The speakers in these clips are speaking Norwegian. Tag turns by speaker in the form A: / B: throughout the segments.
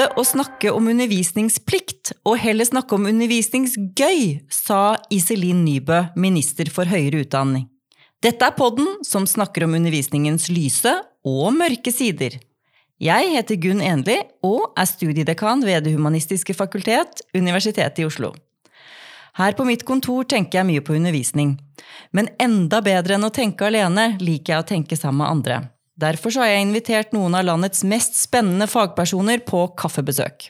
A: Slutte å snakke om undervisningsplikt, og heller snakke om undervisningsgøy, sa Iselin Nybø, minister for høyere utdanning. Dette er podden som snakker om undervisningens lyse og mørke sider. Jeg heter Gunn Enli og er studiedekan ved Det humanistiske fakultet, Universitetet i Oslo. Her på mitt kontor tenker jeg mye på undervisning. Men enda bedre enn å tenke alene liker jeg å tenke sammen med andre. Derfor har jeg invitert noen av landets mest spennende fagpersoner på kaffebesøk.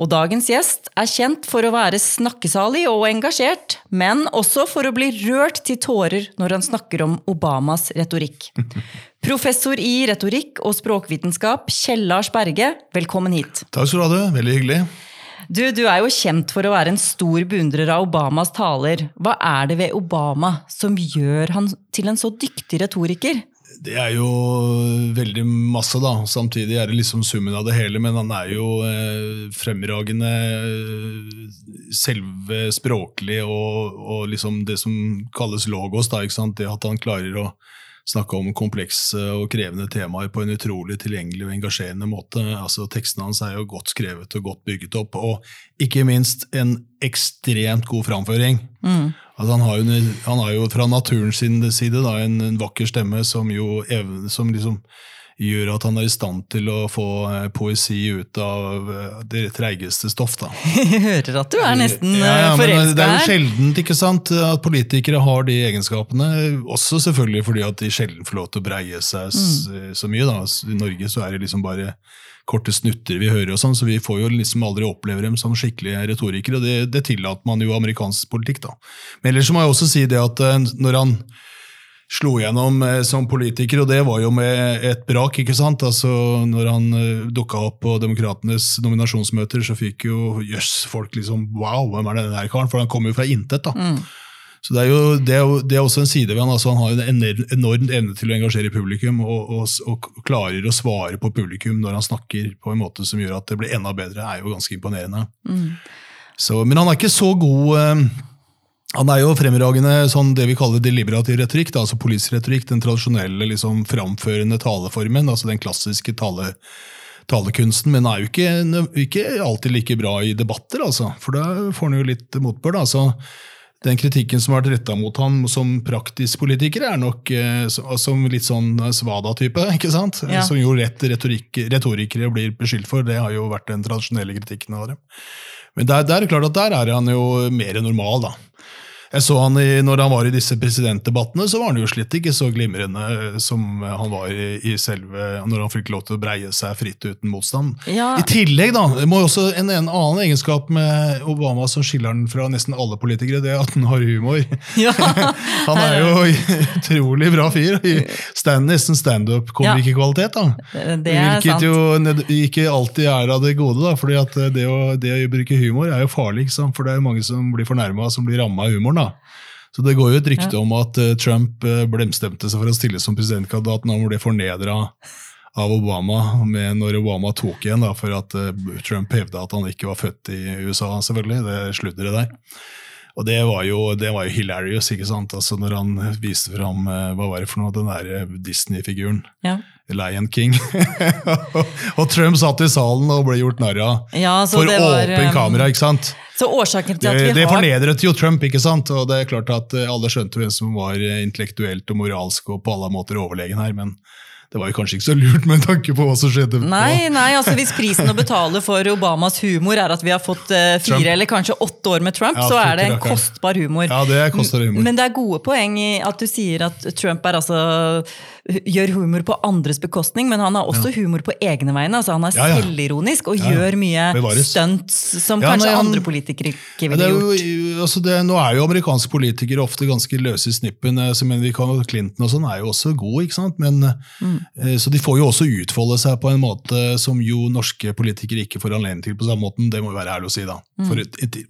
A: Og dagens gjest er kjent for å være snakkesalig og engasjert, men også for å bli rørt til tårer når han snakker om Obamas retorikk. Professor i retorikk og språkvitenskap, Kjell Lars Berge, velkommen hit.
B: Takk skal du ha, veldig hyggelig.
A: Du, du er jo kjent for å være en stor beundrer av Obamas taler. Hva er det ved Obama som gjør han til en så dyktig retoriker?
B: Det er jo veldig masse, da. Samtidig er det liksom summen av det hele. Men han er jo eh, fremragende eh, selve språklig og, og, liksom det som kalles logos. da, ikke sant? Det at han klarer å snakke om komplekse og krevende temaer på en utrolig tilgjengelig og engasjerende måte. Altså, Tekstene hans er jo godt skrevet og godt bygget opp, og ikke minst en ekstremt god framføring. Mm. Altså, han, har jo, han, har jo, fra naturens side da, en, en, vakker stemme som jo som liksom gjør at han er i stand til å få eh, poesi ut av eh, det treigeste stoff. da.
A: Jeg hører at du er nesten ja, ja,
B: forelska her. Det er jo sjeldent ikke sant, at politikere har de egenskapene. Også selvfølgelig fordi at de sjelden får lov til å breie seg mm. så mye. da. I Norge så er det liksom bare korte snutter vi hører, og sånn, så vi får jo liksom aldri oppleve dem som skikkelige retorikere. og Det, det tillater man jo amerikansk politikk. da. Men ellers må jeg også si det at når han slo gjennom eh, som politiker, og det var jo med et brak. ikke sant? Altså, når han uh, dukka opp på Demokratenes nominasjonsmøter, så fikk jo jøss, folk liksom Wow, hvem er denne karen? For han kom jo fra intet. da. Mm. Så det er, jo, det, er jo, det er også en side ved han. altså Han har en enorm evne til å engasjere publikum, og, og, og, klarer å svare på publikum når han snakker på en måte som gjør at det blir enda bedre. Er jo ganske imponerende. Mm. Så, men han er ikke så god uh, han er jo fremragende sånn det vi kaller deliberativ retorikk, da, altså politisk retorikk. Den tradisjonelle liksom, framførende taleformen, altså den klassiske tale, talekunsten. Men er jo ikke, ikke, alltid like bra i debatter, altså, for da får han jo litt motbør. Altså, den kritikken som har vært retta mot ham som praktisk politiker, er nok eh, som litt sånn Svada-type. ikke sant? Ja. Som jo rett retorikere blir beskyldt for. Det har jo vært den tradisjonelle kritikken av dem. Men der, der, er det klart at der er han jo mer normal, da. Jeg så han i, når han var i disse presidentdebattene, så var han jo slett ikke så glimrende som han var i, i selve når han fikk lov til å breie seg fritt uten motstand. Ja. I tillegg, da, må også en, en, annen egenskap med Obama som skiller han fra nesten alle politikere, det er at han har humor. Ja. han er jo utrolig bra fyr. Stand, nesten standup-komikerkvalitet. Er Hvilket jo ikke alltid er av det gode, da, fordi at det å, det å bruke humor er jo farlig, for det er jo mange som blir fornærma, som blir ramma av humoren. da. Så Det går jo et rykte om at uh, Trump blemstemte seg for å stille som presidentkandidat når han ble fornedra av Obama med når Obama tok igjen da, for at uh, Trump hevda at han ikke var født i USA. selvfølgelig, det sludderet der. Og det var, jo, det var jo hilarious, ikke sant? Altså Når han viste fram hva var det for noe, den der Disney-figuren. Ja. Lion King. og Trump satt i salen og ble gjort narr av ja, for var, åpen um, kamera. ikke sant?
A: Så årsaken til at vi har...
B: Det fornedret jo Trump, ikke sant? og det er klart at eh, alle skjønte hvem som var intellektuelt og moralsk og på alle måter overlegen her. men det var jo kanskje ikke så lurt med tanke på hva som skjedde.
A: Nei, nei, altså Hvis prisen å betale for Obamas humor er at vi har fått uh, fire Trump. eller kanskje åtte år med Trump, ja, så er det en kostbar humor.
B: Ja, det er kostbar humor.
A: Men det er gode poeng i at du sier at Trump er altså gjør humor på andres bekostning, men han har også humor på egne vegne. altså Han er selvironisk og gjør mye stunts som kanskje han, andre politikere ikke ville
B: jo, gjort. Altså det, nå er jo amerikanske politikere ofte ganske løse i snippen. Eh, mener vi Clinton og sånn er jo også god, ikke sant? Men, mm. Eh, så de får jo også utfolde seg på en måte som jo norske politikere ikke får anledning til på samme måten. Det må jo være ærlig å si, da. Mm. For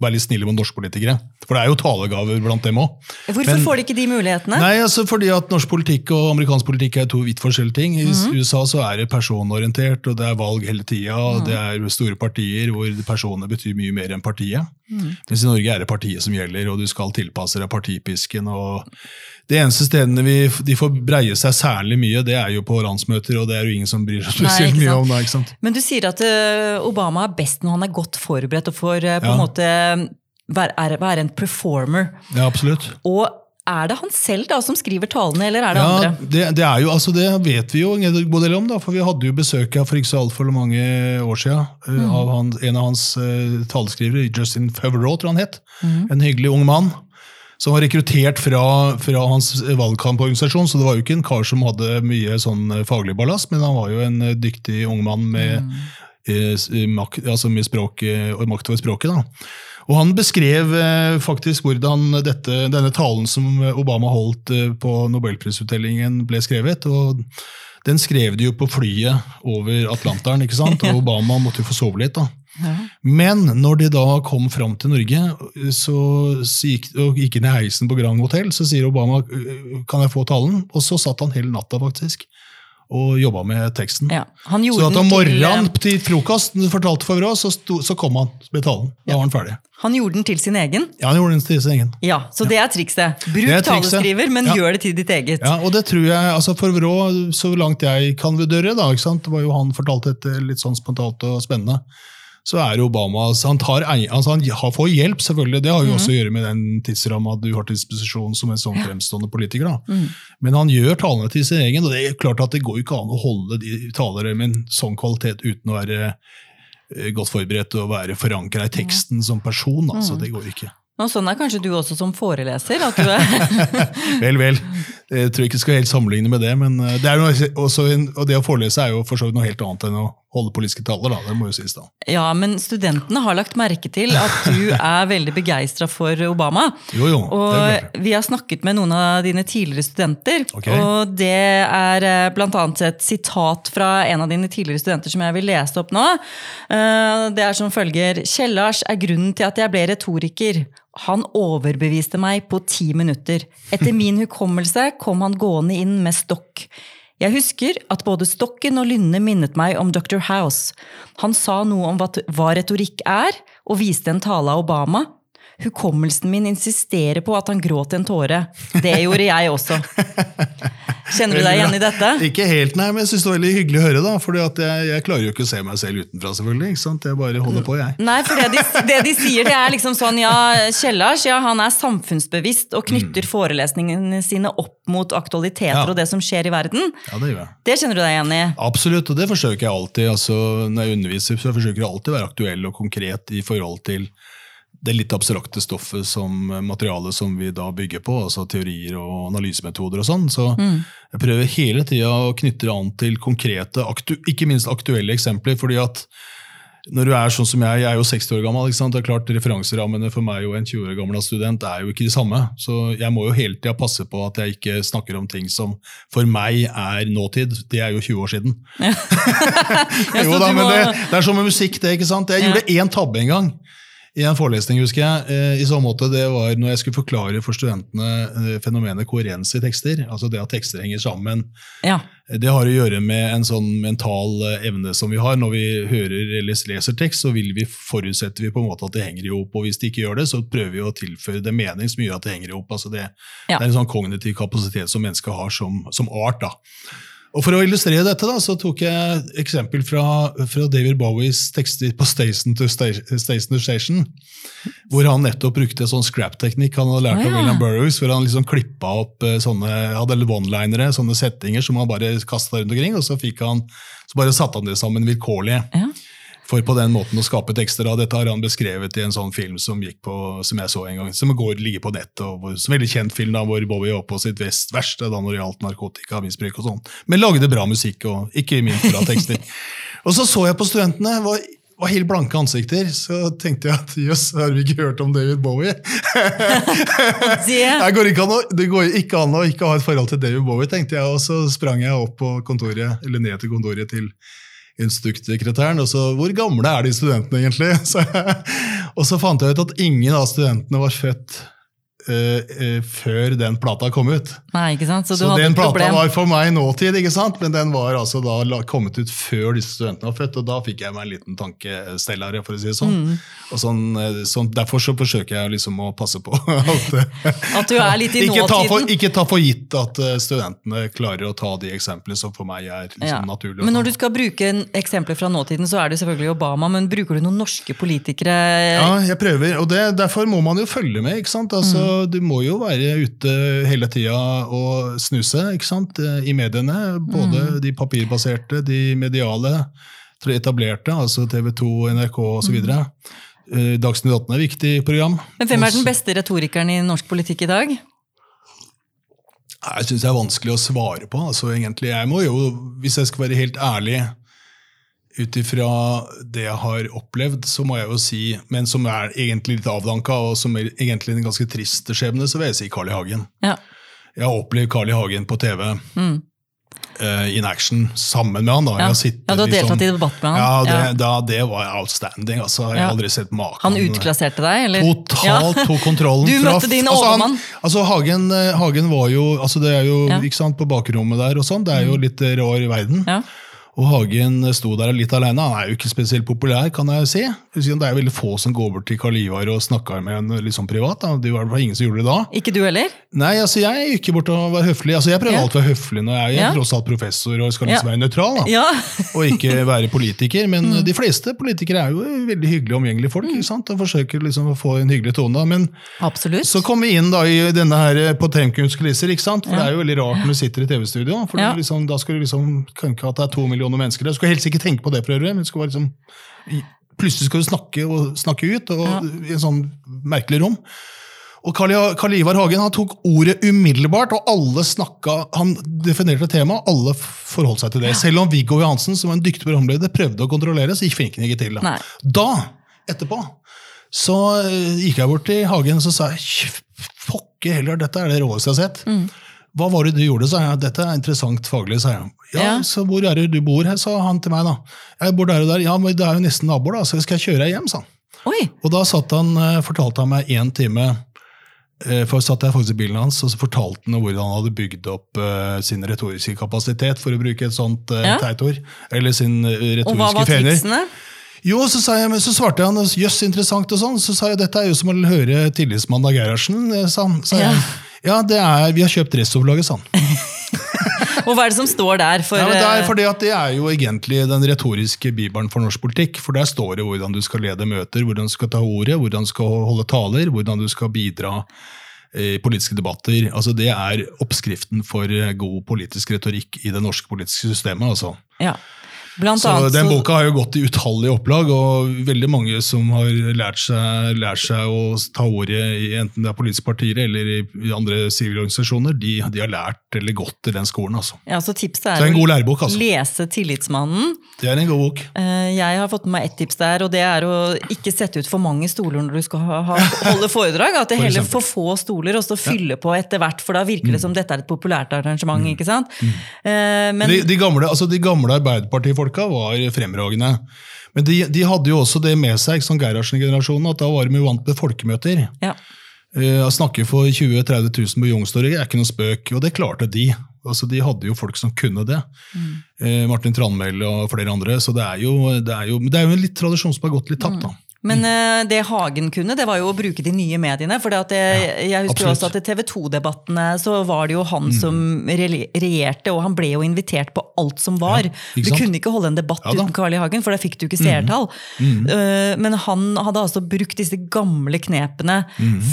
B: Være litt snille mot norske politikere. For det er jo talegaver blant dem òg.
A: Hvorfor men, får de ikke de mulighetene?
B: Nei, altså Fordi at norsk politikk og amerikansk politikk politikk er to vidt forskjellige ting. I mm -hmm. USA så er det personorientert, og det er valg hele tida. Mm. Det er store partier hvor personene betyr mye mer enn partiet. Mm. Mens i Norge er det partiet som gjelder, og du skal tilpasse deg partipisken. og det eneste stedene vi, de får breie seg særlig mye, det er jo på landsmøter, og det er jo ingen som bryr seg spesielt mye om det. ikke sant?
A: Men du sier at eh, Obama er best når han er godt forberedt og får på på en måte være, være en performer.
B: Ja, absolutt.
A: Og er det han selv da som skriver talene, eller er det
B: Ja,
A: andre?
B: det, det er jo, altså det vet vi jo en god del om, da, for vi hadde jo besøk for ikke så altfor mange år siden eh,
A: Mm.
B: av han, en av hans uh, taleskrivere, Justin Favreau, tror han het.
A: Mm.
B: En hyggelig ung mann. Som var rekruttert fra, fra hans valgkamporganisasjon, så det var jo ikke en kar som hadde mye sånn eh, faglig ballast, men han var jo en dyktig ung mann med,
A: Mm.
B: eh, makt, altså med språk, og makt over språket. da. Og Han beskrev eh, faktisk hvordan dette, denne talen som Obama holdt eh, på nobelprisutdelingen ble skrevet. og Den skrev de jo på flyet over Atlanteren, ikke sant? og Obama måtte jo få sove litt. da.
A: Ja.
B: Men når de da kom fram til Norge så, så gikk, og gikk inn i heisen på Grand Hotel, så sier Obama kan jeg få talen? Og så satt han hele natta faktisk og jobba med teksten.
A: Ja, han
B: Så at om
A: eh,
B: morgenen til frokost fortalte for bra, så, sto, så kom han med talen. Da var han ferdig.
A: Han gjorde den til sin egen.
B: Ja, han gjorde den til sin egen.
A: Ja, Så det er trikset. Bruk
B: er trikset.
A: taleskriver, men
B: Ja.
A: gjør det til ditt eget.
B: Ja, og det tror jeg, altså for Vrå, så langt jeg kan vurdere, da, ikke sant? det var jo han fortalte dette litt sånn spontant og spennende, så er Obama altså Han, tar, altså han får hjelp, selvfølgelig. Det har jo også å gjøre med den tidsramma du har til disposisjon som en sånn fremstående politiker. da. Men han gjør talene til sin egen, og det er klart at det går ikke an å holde de talere med en sånn kvalitet uten å være eh, godt forberedt og være forankra i teksten som person. altså Det går ikke.
A: Og sånn er kanskje du også som foreleser. er...
B: Vel, vel. Jeg tror ikke jeg skal helt sammenligne med det, men eh, det er noe, også en, og det å forelese er jo for så vidt noe helt annet enn å holde politiske taler. da, det må jo sies da.
A: Ja, men studentene har lagt merke til at du er veldig begeistra for Obama.
B: Jo, jo,
A: Og vi har snakket med noen av dine tidligere studenter,
B: okay.
A: og det er bl.a. blant annet et sitat fra en av dine tidligere studenter som jeg vil lese opp nå. Eh, Det er som følger Kjellars er grunnen til at jeg ble retoriker. Han overbeviste meg på ti minutter. Etter min hukommelse kom han gående inn med stokk. Jeg husker at både stokken og lynnet minnet meg om Dr. House. Han sa noe om hva retorikk er, og viste en tale av Obama. Hukommelsen min insisterer på at han gråt en tåre. Det gjorde jeg også. Kjenner du deg igjen i dette?
B: Ikke helt, nei, men jeg synes det var veldig hyggelig å høre. da, For jeg, jeg klarer jo ikke å se meg selv utenfra, selvfølgelig. ikke sant? Jeg bare holder på, jeg.
A: Nei, for det de, det de sier, det er liksom sånn ja, Kjellars ja, han er samfunnsbevisst og knytter forelesningene sine opp mot aktualiteter
B: Ja.
A: og det som skjer i verden.
B: Ja, det gjør jeg.
A: Det kjenner du deg igjen i?
B: Absolutt, og det forsøker jeg alltid. altså Når jeg underviser, så forsøker jeg alltid å være aktuell og konkret i forhold til det litt abstrakte stoffet som materialet som vi da bygger på, altså teorier og analysemetoder og sånn. Så jeg prøver hele tida å knytte det an til konkrete, ikke minst aktuelle eksempler. fordi at når du er sånn som jeg, jeg er jo 60 år gammel, det er klart referanserammene for meg og en 20 år gammel student er jo ikke de samme. Så jeg må jo hele tida passe på at jeg ikke snakker om ting som for meg er nåtid. Det er jo 20 år siden.
A: Ja,
B: jo da, men det, det er som med musikk, det. ikke sant? Jeg gjorde én tabbe en gang. I en forelesning, husker jeg. eh, I så måte, Det var når jeg skulle forklare for studentene eh, fenomenet koherens i tekster. Altså det at tekster henger sammen.
A: Ja.
B: Det har å gjøre med en sånn mental eh, evne som vi har. Når vi hører eller leser tekst, så vil vi forutsetter vi på en måte at det henger i hop. Og hvis det ikke gjør det, så prøver vi å tilføre det mening som gjør at det henger i hop. Altså det,
A: Ja.
B: det er en sånn kognitiv kapasitet som mennesket har som, som art. da. Og For å illustrere dette da, så tok jeg eksempel fra, fra David Bowies tekster på Station to Station, Station, to Station hvor han nettopp brukte sånn scrap-teknikk han hadde lært
A: Å,
B: av. William Burroughs, hvor han liksom klippa opp eh, sånne hadde one-linere, sånne settinger som han bare kasta rundt omkring, og så, fikk han, så bare satte han det sammen vilkårlig.
A: Ja.
B: For på den måten å skape tekster. Og dette har han beskrevet i en sånn film som, på, som jeg så en gang, som går, ligger på nettet. og hvor, veldig kjent film da, hvor Bowie var på sitt vest, verste da når det gjaldt narkotikamisbruk og sånn. Men lagde bra musikk, og ikke minst bra tekster. og så så jeg på studentene. var var helt blanke ansikter, så tenkte jeg at jøss, har vi ikke hørt om David Bowie?
A: Det
B: går, ikke an å, det går ikke an å ikke ha et forhold til David Bowie, tenkte jeg. Og så sprang jeg opp på kontoret, eller ned til kontoret til instruktsekretæren. Og så, hvor gamle er de studentene egentlig? Så, og så fant jeg ut at ingen av studentene var født eh, eh, før den plata kom ut.
A: Nei, ikke sant? Så du
B: Så den plata
A: problem.
B: var for meg nåtid, ikke sant? men den var altså da kommet ut før disse studentene var født, og da fikk jeg meg en liten tankesteller, for å si det sånn.
A: Mm.
B: Og sånn, eh, sånn derfor så forsøker jeg liksom å passe på at,
A: At du er litt i
B: ikke, ta for,
A: nåtiden.
B: ikke ta for gitt at eh, studentene klarer å ta de eksemplene som for meg er liksom,
A: Ja.
B: naturlige.
A: Men når du skal bruke en eksempler fra nåtiden, så er det selvfølgelig Obama, men bruker du noen norske politikere?
B: Ja, jeg prøver, og det, derfor må man jo følge med. ikke sant? Altså,
A: Mm.
B: Du må jo være ute hele tida og snuse ikke sant? eh, i mediene. Både
A: Mm.
B: de papirbaserte, de mediale, de etablerte, altså TV 2, NRK osv. Mm. Dagsnytt 18 er et viktig program.
A: Men hvem er den beste retorikeren i norsk politikk i dag?
B: Jeg syns det er vanskelig å svare på. altså egentlig. Jeg må jo, Hvis jeg skal være helt ærlig, ut ifra det jeg har opplevd, så må jeg jo si, men som er egentlig litt avdanka, og som er egentlig en ganske trist skjebne, så vil jeg si Carl I. Hagen.
A: Ja.
B: Jeg har opplevd Carl I. Hagen på TV
A: Mm.
B: eh, in action sammen med han. da.
A: Ja.
B: Sittet
A: ja, du har
B: liksom-
A: deltatt i debatt med han.
B: Ja, det. Da, det var outstanding. altså. Jeg har aldri sett maken.
A: Han utklasserte deg, eller?
B: Totalt tok kontrollen.
A: Du møtte din
B: altså, han-
A: overmann.
B: Altså, Hagen, eh, Hagen var jo altså Det er jo.
A: Mm.
B: ikke sant, på bakrommet der og sånn. Det er jo litt eh, rar verden. Og Hagen sto der litt alene. Han er jo ikke spesielt populær, kan jeg si. Det er veldig få som går bort til Karl Ivar og snakker med ham sånn privat. Da. Det var ingen som gjorde det da.
A: Ikke du heller?
B: Nei, altså jeg gikk bort og var høflig. Altså Jeg prøver
A: Ja.
B: alltid å være høflig når jeg er, jeg er tross alt professor og skal liksom
A: Ja.
B: være nøytral. da.
A: Ja.
B: Og ikke være politiker. Men de fleste politikere er jo veldig hyggelige og omgjengelige folk. ikke sant? Og forsøker liksom å få en hyggelig tone. Men
A: Absolutt.
B: så kom vi inn da i denne her eh, Potemkins kulisser, ikke sant? For
A: Ja.
B: det er jo veldig rart når du sitter i TV-studio. for er liksom, Da skal du liksom tenke at det er to millioner mennesker der. Du skal helst ikke tenke på det, for øvrig, men skal liksom Plutselig skal du snakke og snakke ut, og
A: Ja.
B: i en sånn merkelig rom. Og Karl, Ivar Hagen han tok ordet umiddelbart, og alle snakka, han definerte temaet, alle forholdt seg til det. Selv om Viggo Johansen, som var en dyktig programleder, prøvde å kontrollere, så gikk finken ikke til. Da, da etterpå, så eh, gikk jeg bort til Hagen og så sa jeg, pokke heller, dette er det råeste jeg har sett.
A: Mm.
B: Hva var det du gjorde, sa jeg. Dette er interessant faglig, sa jeg. Ja,
A: Ja.
B: så hvor er det du bor her, sa han til meg da. Jeg bor der og der. Ja, men det er jo nesten naboer da, så skal jeg kjøre deg hjem, sa han.
A: Oi!
B: Og da satt han, eh, fortalte han meg én time eh, for satt jeg faktisk i bilen hans, og så fortalte han hvordan han hadde bygd opp uh, sin retoriske kapasitet, for å bruke et sånt uh,
A: Ja.
B: teit ord. Eller sin eh,
A: Og hva var
B: fener.
A: triksene?
B: Jo, så, sa jeg, så svarte han jøss, interessant og sånn. Så sa jeg dette er jo som å høre tillitsmann av Gerhardsen, sa han. Sa
A: Ja.
B: jeg, ja, det er, vi har kjøpt restoverlaget, sa han.
A: Og hva er det som står der? For,
B: Ja, det, er
A: eh,
B: fordi at det er jo egentlig den retoriske bibelen for norsk politikk. For der står det hvordan du skal lede møter, hvordan du skal ta ordet, hvordan du skal holde taler, hvordan du skal bidra i politiske debatter. Altså Det er oppskriften for eh, god politisk retorikk i det norske politiske systemet. altså.
A: ja. Blant
B: Så
A: annet
B: Den boka har jo gått i utallige opplag, og veldig mange som har lært seg, lært seg å ta ordet i enten det er politiske partier eller i, i andre sivile organisasjoner, de, de har lært eller gått i den skolen. altså.
A: ja, så tipset er,
B: så er en god lærebok. altså.
A: lese Tillitsmannen.
B: Det er en god bok.
A: Eh, Jeg har fått med meg ett tips der, og det er å ikke sette ut for mange stoler når du skal ha, ha, holde foredrag. At det
B: For
A: heller for få stoler, og så fylle på etter hvert, for da virker det som dette er et populært arrangement. ikke sant? Mm. Men
B: de, de, gamle, altså de gamle Arbeiderpartifolka var fremragende. Men de, de hadde jo også det med seg, som Gerhardsen-generasjonen, at da var de jo vant med folkemøter.
A: ja.
B: Å snakke for 20 000-30 000 på Youngstorget er ikke noe spøk, og det klarte de. Altså, de hadde jo folk som kunne det. Eh, Martin Tranmæl og flere andre. Så det er, jo, det, er jo, det er jo en litt tradisjon som har gått litt tapt. da.
A: Men eh, det Hagen kunne, det var jo å bruke de nye mediene. for det, jeg husker jo
B: absolutt.
A: også at i TV 2-debattene så var det jo han
B: Mm.
A: som regjerte, og han ble jo invitert på alt som var.
B: Ja,
A: du kunne ikke holde en debatt
B: Ja. Mm.
A: uten Carl I. Hagen, for da fikk du ikke seertall. Eh, men han hadde altså brukt disse gamle knepene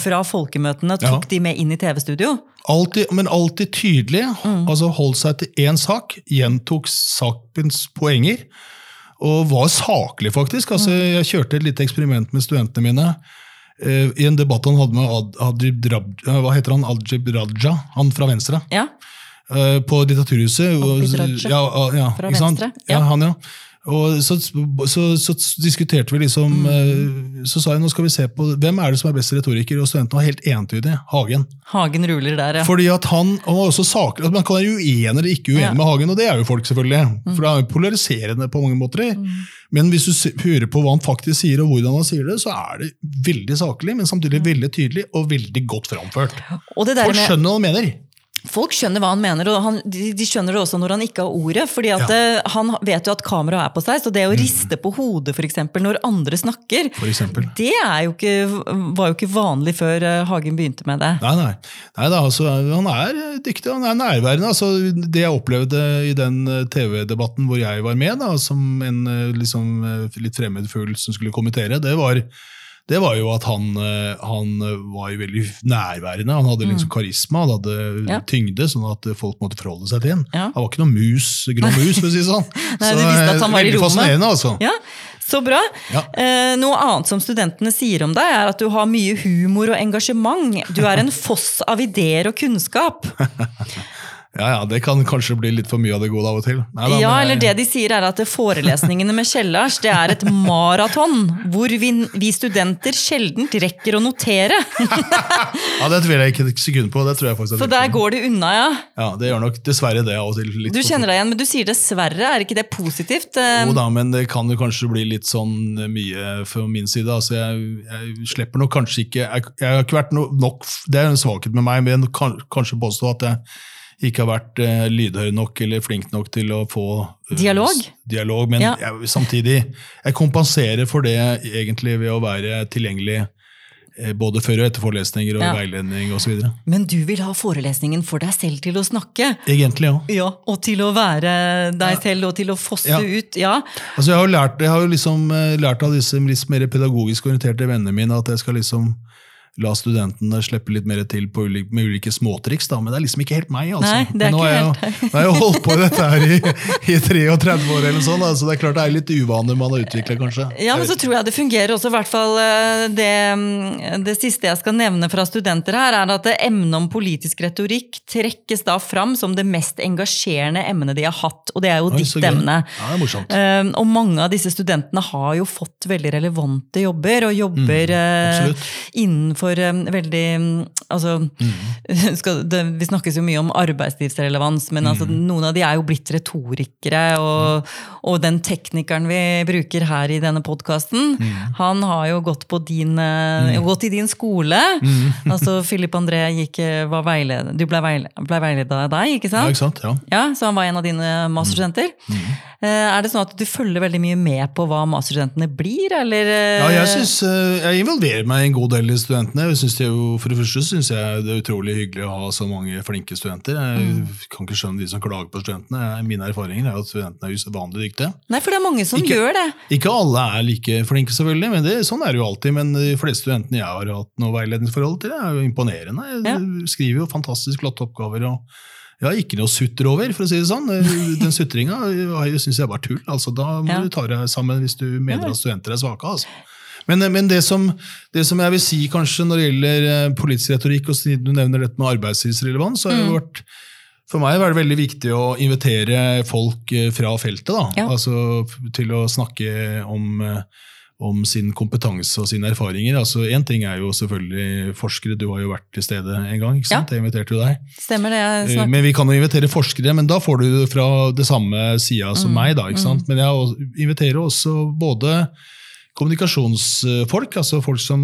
A: fra folkemøtene, tok
B: Mm.
A: De med inn i TV-studio.
B: Altid, men alltid tydelig. altså Holdt seg til én sak, gjentok sakens poenger. Og var saklig, faktisk. altså Jeg kjørte et lite eksperiment med studentene mine. eh, I en debatt han hadde med Ad, Adjib Raja, hva heter han? Adjib Raja, han fra Venstre.
A: Ja,
B: eh, På Diktaturhuset.
A: Adjib Raja
B: ja, ja,
A: fra? Venstre,
B: Ja.
A: ja.
B: han, ja. Og så, så, så diskuterte vi liksom
A: Mm.
B: eh, Så sa jeg nå skal vi se på hvem er det som er best retoriker, og studentene var helt entydige. Hagen.
A: Hagen ruler der, ja.
B: Fordi at han, han var også saklig, at Man kan være uenig eller ikke uenig
A: Ja. Mm.
B: med Hagen, og det er jo folk, selvfølgelig. For det er jo polariserende på mange måter. Men hvis du hører på hva han faktisk sier, og hvordan han sier det, så er det veldig saklig, men samtidig veldig tydelig og veldig godt framført.
A: Og det der
B: Folk skjønner hva han mener.
A: Folk skjønner hva han mener, og han, de, de skjønner det også når han ikke har ordet. fordi at
B: Ja.
A: eh, Han vet jo at kameraet er på seg, så det å riste på hodet for eksempel, når andre snakker,
B: For eksempel.
A: det er jo ikke, var jo ikke vanlig før eh, Hagen begynte med det.
B: Nei, nei. nei da, altså, han er eh, dyktig, han er nærværende. Altså, det jeg opplevde i den TV-debatten hvor jeg var med, da, som en liksom, litt fremmed fugl som skulle kommentere, det var, det var jo at han, eh, han var jo veldig nærværende. Han hadde liksom karisma, han hadde
A: Mm. Ja.
B: tyngde, sånn at folk måtte forholde seg til ham.
A: Ja.
B: Han var ikke noen mus, grå mus, for å si det sånn.
A: Nei,
B: Så,
A: visste at
B: eh,
A: han var i
B: veldig fascinerende, altså.
A: Ja, Så bra.
B: Ja.
A: Eh, noe annet som studentene sier om deg, er at du har mye humor og engasjement. Du er en foss av ideer og kunnskap.
B: Ja, ja, Det kan kanskje bli litt for mye av det gode av og til. Nei, da,
A: Ja,
B: men-
A: eller det de sier er at forelesningene med Kjellars det er et maraton, hvor vi, vi studenter sjeldent rekker å notere.
B: Ja, Det tviler jeg ikke et sekund på. det tror jeg faktisk
A: Så der går det unna, ja.
B: Ja, Det gjør nok dessverre det av og til.
A: Du kjenner deg igjen, men du sier dessverre, er ikke det positivt? Eh,
B: Jo da, men det kan jo kanskje bli litt sånn mye fra min side. Altså, jeg, jeg slipper nok kanskje ikke jeg, jeg har ikke vært no, nok Det er en svakhet med meg, men kan, kanskje påstå at jeg ikke har vært eh, lydhør nok eller flink nok til å få uh,
A: Dialog?
B: dialog men
A: Ja.
B: jeg, samtidig jeg kompenserer for det egentlig ved å være tilgjengelig eh, både før og etter forelesninger og
A: Ja.
B: veiledning osv.
A: Men du vil ha forelesningen for deg selv til å snakke?
B: Egentlig, ja.
A: Ja, og til å være deg selv og til å fosse
B: Ja.
A: ut. Ja.
B: Altså jeg har jo lært, jeg har liksom eh, lært av disse litt mer pedagogisk orienterte vennene mine at jeg skal liksom la studentene slippe litt mer til på ulike, med ulike småtriks, da, men det er liksom ikke helt meg. altså.
A: Nei, det er
B: nå
A: ikke
B: helt jeg, nå har jeg holdt på i dette her i, i 33 år, eller sånn, så det er klart det er litt uvaner man har utviklet, kanskje.
A: Ja, men så tror jeg det fungerer også, i hvert fall eh, det, mm, det siste jeg skal nevne fra studenter her, er at emnet om politisk retorikk trekkes da fram som det mest engasjerende emnet de har hatt, og det er jo
B: Oi,
A: ditt emne.
B: Ja, det er morsomt.
A: Eh, og mange av disse studentene har jo fått veldig relevante jobber, og jobber eh,
B: Mm,
A: innenfor eh, veldig mm, Altså,
B: Mm.
A: skal, det, vi snakkes jo mye om arbeidslivsrelevans, men altså,
B: Mm.
A: noen av de er jo blitt retorikere, og, og den teknikeren vi bruker her i denne podkasten,
B: Mm.
A: han har jo gått, på din, eh, gått i din skole.
B: Mm.
A: altså, Philip André gikk, eh, var veileder, du ble, veile, ble veileda av deg, ikke sant?
B: Ja, ikke sant? Ja.
A: Ja, Så han var en av dine masterstudenter. Er det sånn at du følger veldig mye med på hva masterstudentene blir, eller?
B: Ja, jeg, synes, jeg involverer meg en god del i studentene. Synes det jo, for det første syns jeg det er utrolig hyggelig å ha så mange flinke studenter. Jeg
A: Mm.
B: kan ikke skjønne de som klager på studentene. Mine erfaringer er at studentene er usedvanlig dyktige.
A: Nei, for det er mange som
B: Ikke-
A: gjør det.
B: Ikke alle er like flinke, selvfølgelig, men det, sånn er det jo alltid. Men de fleste studentene jeg har hatt noe veiledningsforhold til, er jo imponerende. Jeg
A: Ja.
B: skriver jo fantastisk flotte oppgaver. og jeg har ikke noe sutter over, for å si det sånn. Den sutringa syns jeg bare tull. altså Da må
A: Ja.
B: du ta deg sammen hvis du mener at studenter er svake. altså. Men, men det, som, det som jeg vil si kanskje når det gjelder eh, politisk retorikk, og siden du nevner dette med arbeidslivsrelevans, så har det
A: Mm.
B: vært for meg var det veldig viktig å invitere folk eh, fra feltet da,
A: Ja.
B: altså til å snakke om, eh, om sin kompetanse og sine erfaringer. Altså, Én ting er jo selvfølgelig forskere, du har jo vært til stede en gang. ikke sant? Jeg inviterte jo deg.
A: Stemmer det? jeg
B: Eh, Men vi kan jo invitere forskere, men da får du fra det samme sida
A: Mm,
B: som meg. da, ikke sant? Men jeg inviterer også både kommunikasjonsfolk, altså folk som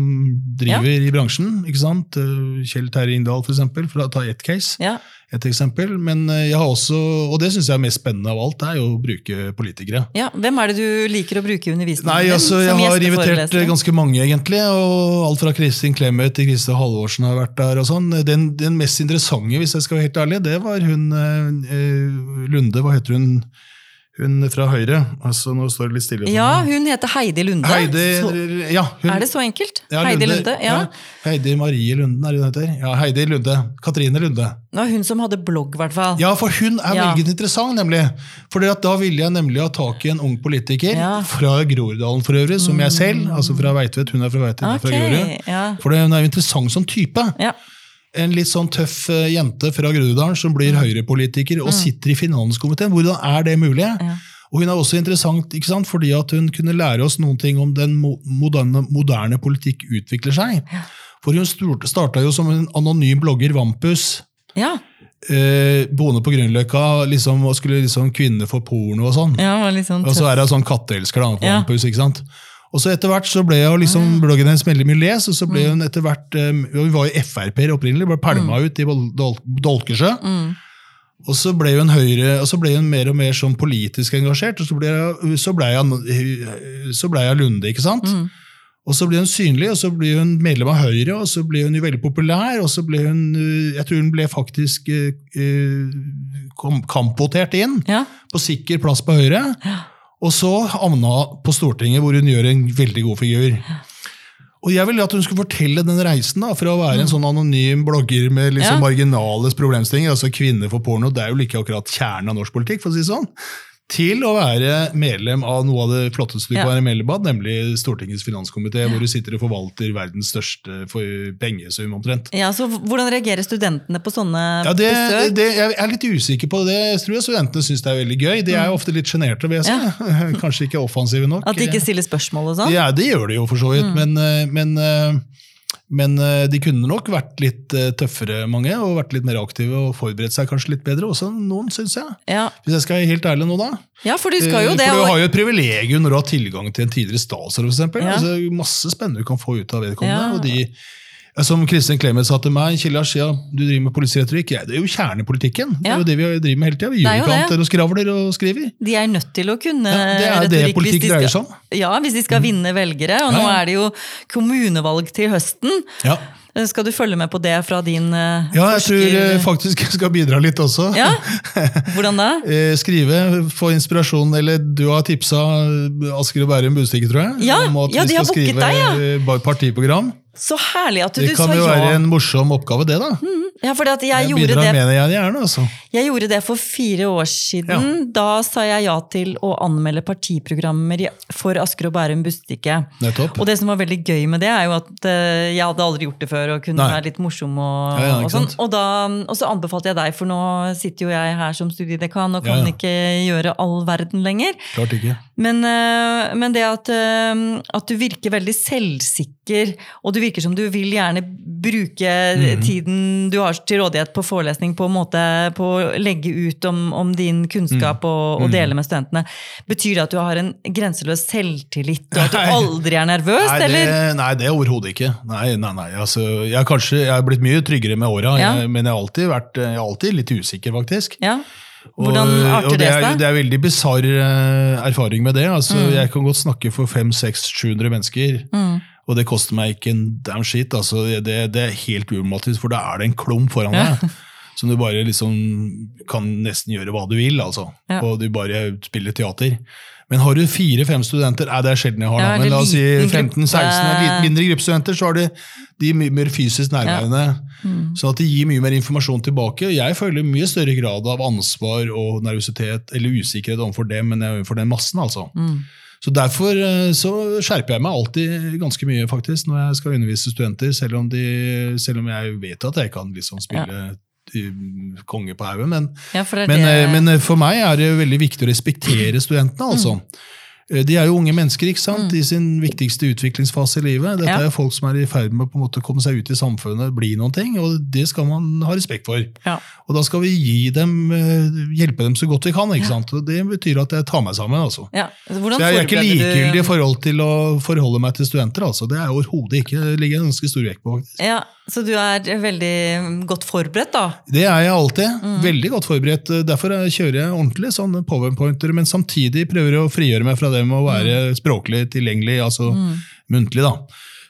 B: driver i bransjen. ikke sant? Eh, Kjell Terje Inndal, for eksempel, for å ta ett case.
A: Ja.
B: Et eksempel. Men eh, jeg har også, og det syns jeg er mest spennende av alt, er jo å bruke politikere.
A: ja. Hvem er det du liker å bruke i undervisningen
B: Nei, altså, Jeg har invitert ganske mange, egentlig. og Alt fra Kristin Clemet til Kristin Halvorsen har vært der. og sånn. Den, den mest interessante, hvis jeg skal være helt ærlig, det var hun eh, eh, Lunde. Hva heter hun? Hun fra Høyre. altså Nå står det litt stille.
A: Ja, hun heter Heidi Lunde.
B: Heidi,
A: så,
B: ja, hun,
A: er det så enkelt?
B: ja,
A: Heidi Lunde, ja.
B: Heidi Marie Lunden, er det hun heter? Ja, Heidi Lunde. Katrine Lunde.
A: Det var hun som hadde blogg, i hvert fall.
B: Ja, for hun er
A: Ja.
B: veldig interessant, nemlig. For da ville jeg nemlig ha tak i en ung politiker,
A: Ja.
B: fra Groruddalen for øvrig, som jeg selv. altså fra Veitvet, Hun er fra Veitvet, er fra Grorud.
A: ja.
B: For hun er jo interessant som type.
A: Ja.
B: En litt sånn tøff eh, jente fra Groruddalen som blir
A: Mm.
B: høyrepolitiker og sitter i finanskomiteen. Hvordan er det mulig?
A: Ja.
B: Og hun er også interessant ikke sant? fordi at hun kunne lære oss noen ting om den moderne, moderne politikk utvikler seg. For hun starta jo som en anonym blogger, Vampus.
A: Ja,
B: Eh, boende på Grünerløkka liksom, og skulle liksom kvinne for porno og sånn.
A: ja sånn
B: Og så er hun sånn katteelsker da,
A: Ja.
B: Vampus, ikke sant? Og så etter hvert så ble jo liksom bloggen hennes veldig mye les, og så ble hun etter hvert eh, Hun var jo Frp-er opprinnelig, ble pælma ut i Dol Dol Dolkesjø.
A: Mm.
B: Og så ble hun høyre, og så ble hun mer og mer sånn politisk engasjert, og så ble, hun- så ble hun så ble hun Lunde, ikke sant?
A: Mm.
B: Og så ble hun synlig, og så ble hun medlem av Høyre, og så ble hun jo veldig populær, og så ble hun øh, Jeg tror hun ble faktisk øh, øh, kom- kampvotert inn
A: Ja,
B: på sikker plass på Høyre. Og så Amna på Stortinget, hvor hun gjør en veldig god figur. Og jeg ville at hun skulle fortelle den reisen, da, fra å være en sånn anonym blogger med liksom
A: Mm. Ja.
B: marginales problemstillinger, altså kvinner for porno, det er jo ikke akkurat kjernen av norsk politikk, for å si sånn, til å være medlem av noe av det flotteste du
A: Ja.
B: kan være medlem av, nemlig Stortingets finanskomité, hvor du sitter og forvalter verdens største pengesum, omtrent.
A: ja, så Hvordan reagerer studentene på sånne
B: Ja, det,
A: besøk?
B: det, jeg er litt usikker på det. Jeg tror studentene syns det er veldig gøy. De er jo ofte litt sjenerte, vil jeg si. Kanskje ikke offensive nok.
A: At de ikke stiller spørsmål og sånn?
B: Ja, det gjør de jo for så vidt, men, eh, men, eh, men eh, de kunne nok vært litt eh, tøffere, mange, og vært litt mer aktive og forberedt seg kanskje litt bedre. Også noen, syns jeg.
A: Ja.
B: Hvis jeg skal være helt ærlig nå, da.
A: ja, for du skal jo
B: Eh,
A: det.
B: for du har jo et privilegium når du har tilgang til en tidligere statsråd, f.eks.
A: Ja.
B: Altså, masse spennende du kan få ut av vedkommende.
A: Ja.
B: Og de, som Kristin Clemet sa til meg, Kjellars, Ashia, du driver med politiretorikk. Ja, det er jo kjernepolitikken. Det er jo det vi driver med hele tida. Vi
A: gjør ikke annet det.
B: å skravle og skriver.
A: De er nødt til å kunne
B: Ja, det er det
A: retorikk hvis
B: politikk
A: de
B: dreier
A: skal-
B: seg om.
A: Ja, hvis de skal vinne velgere. Og
B: Ja,
A: nå er det jo kommunevalg til høsten.
B: Ja.
A: Skal du følge med på det fra din eh,
B: Ja, jeg tror
A: jeg
B: faktisk jeg skal bidra litt også.
A: Ja, Hvordan da?
B: Eh, Skrive, få inspirasjon, eller du har tipsa eh, Asker og Bærum Budstikke, tror jeg?
A: Ja,
B: om at
A: ja,
B: vi skal skrive
A: deg,
B: eh, partiprogram.
A: Så herlig at du,
B: sa
A: ja.
B: Det
A: kan
B: jo
A: ja.
B: være en morsom oppgave, det, da.
A: Ja, for jeg,
B: Jeg
A: gjorde det,
B: med det jeg gjerne, altså.
A: jeg gjorde det for fire år siden. Da sa jeg ja til å anmelde partiprogrammer for Asker og Bærum
B: Bustikke.
A: Og det som var veldig gøy med det, er jo at eh, jeg hadde aldri gjort det før og kunne
B: Nei.
A: være litt morsom. Og,
B: Ja, ja,
A: og, sånn. og, da, og så anbefalte jeg deg, for nå sitter jo jeg her som studiedekan og kan
B: Ja, ja.
A: ikke gjøre all verden lenger.
B: Klart ikke.
A: Men, eh, men det at, eh, at du virker veldig selvsikker, og du virker som du vil gjerne bruke
B: mm.
A: tiden du har til rådighet på forelesning på måte på å legge ut om, om din kunnskap
B: mm.
A: og, og dele med studentene. Betyr det at du har en grenseløs selvtillit, og at du aldri er nervøs?
B: Nei,
A: eller?
B: det, nei, det er overhodet ikke. Nei, nei, nei. Altså, jeg, har kanskje, jeg har blitt mye tryggere med åra,
A: Ja.
B: men jeg har alltid vært jeg er alltid litt usikker, faktisk.
A: Ja. Hvordan arter
B: og
A: det
B: er,
A: seg?
B: Det er veldig bisarr eh, erfaring med det. Altså,
A: Mm.
B: Jeg kan godt snakke for 500-700 mennesker,
A: Mm.
B: Og det koster meg ikke en damn shit. Altså, det, det er helt uromatisk, for da er det en klump foran
A: Ja.
B: deg. Som du bare liksom kan nesten gjøre hva du vil, altså.
A: Ja.
B: Og du bare spiller teater. Men har du fire-fem studenter, nei, det er sjelden jeg har, da, men la oss si 15-16,
A: gruppe.
B: litt mindre gruppestudenter, så har du de mye mer fysisk nærværende.
A: Mm.
B: Sånn at det gir mye mer informasjon tilbake. Jeg føler mye større grad av ansvar og nervøsitet, eller usikkerhet overfor dem enn overfor den massen. altså.
A: Mm.
B: Så Derfor eh, så skjerper jeg meg alltid ganske mye faktisk, når jeg skal undervise studenter, selv om, de, selv om jeg vet at jeg kan liksom spille ja. konge på haugen. Men,
A: Ja,
B: men, eh, men for meg er det veldig viktig å respektere studentene. altså. Eh, De er jo unge mennesker ikke sant? i sin viktigste utviklingsfase i livet. Dette
A: Mm. Ja.
B: er folk som er i ferd med å på en måte komme seg ut i samfunnet, bli noen ting, og det skal man ha respekt for.
A: ja.
B: Og da skal vi gi dem, eh, hjelpe dem så godt vi kan. ikke sant? Og det betyr at jeg tar meg sammen. altså.
A: Ja. altså, Hvordan
B: Så jeg er ikke likegyldig i forhold til å forholde meg til studenter. altså. Det er jeg overhodet ikke. Det ligger en ganske stor vekt på. faktisk.
A: Ja, Så du er veldig godt forberedt, da?
B: Det er jeg alltid.
A: Mm.
B: Veldig godt forberedt. Derfor kjører jeg ordentlig sånne powerpointer, men samtidig prøver jeg å frigjøre meg fra dem må være
A: Mm.
B: språklig tilgjengelig, altså muntlig. da.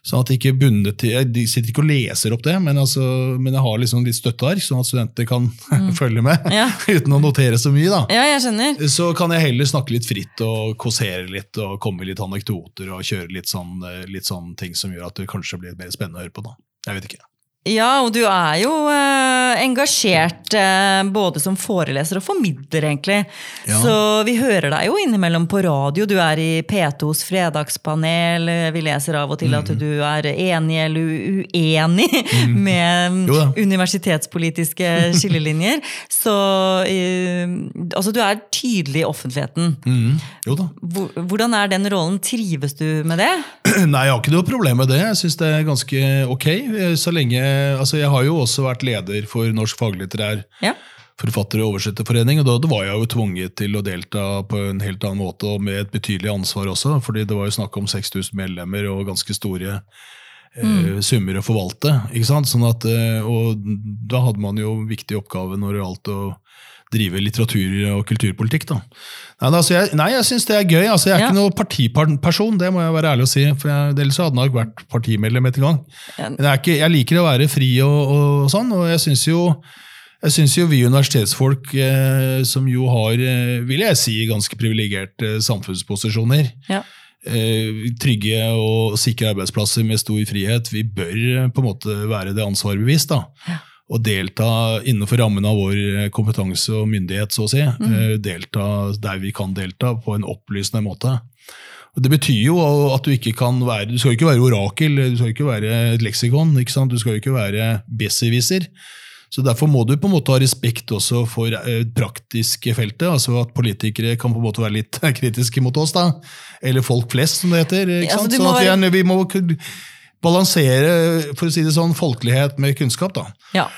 B: Sånn at ikke bundet til, Jeg sitter ikke og leser opp det, men, altså, men jeg har liksom litt støtteark, sånn at studenter kan følge med
A: Mm. Ja.
B: uten å notere så mye. da.
A: Ja, jeg skjønner.
B: Så kan jeg heller snakke litt fritt og kåsere litt og komme med litt anekdoter og kjøre litt sånn, eh, litt sånn ting som gjør at det kanskje blir mer spennende å høre på. da. Jeg vet ikke.
A: Ja, og du er jo eh, engasjert eh, både som foreleser og formidler, egentlig.
B: Ja.
A: Så vi hører deg jo innimellom på radio. Du er i P2s fredagspanel. Vi leser av og til at
B: Mm.
A: du er enig eller uenig uenig med universitetspolitiske skillelinjer. Så eh, altså, du er tydelig i offentligheten.
B: Mm. Jo da.
A: Hvordan er den rollen? Trives du med det?
B: Nei, jeg har ikke noe problem med det. Jeg syns det er ganske ok. Så lenge, altså Jeg har jo også vært leder for Norsk faglitterær
A: Ja.
B: forfatter- og oversetterforening, og da, da var jeg jo tvunget til å delta på en helt annen måte, og med et betydelig ansvar også, fordi det var jo snakk om 6000 medlemmer og ganske store eh, summer å forvalte. ikke sant? Sånn at, eh, og da hadde man jo viktig oppgave når det gjaldt å drive litteratur- og kulturpolitikk. da. Nei, altså jeg, nei, jeg syns det er gøy. altså Jeg er
A: Ja.
B: ikke noen partiperson, det må jeg være ærlig å si. for jeg, Ellers hadde jeg nok vært partimedlem etter gang.
A: Ja.
B: Men jeg, er ikke, jeg liker å være fri og, og sånn, og jeg syns jo jeg synes jo vi universitetsfolk, eh, som jo har, eh, vil jeg si, ganske privilegerte samfunnsposisjoner,
A: Ja.
B: eh, trygge og sikre arbeidsplasser med stor frihet, vi bør eh, på en måte være det ansvaret bevisst. da. Og delta innenfor rammen av vår kompetanse og myndighet, så å si. Mm. Delta der vi kan delta, på en opplysende måte. Og Det betyr jo at du ikke kan være Du skal jo ikke være orakel, du skal jo ikke være et leksikon. ikke sant? Du skal jo ikke være besserwisser. Så Derfor må du på en måte ha respekt også for det praktiske feltet. altså At politikere kan på en måte være litt kritiske mot oss. da, Eller folk flest, som det heter. ikke sant?
A: Ja, så?
B: Sånn at vi, er, vi må balansere for å si det sånn, folkelighet med kunnskap. da.
A: ja.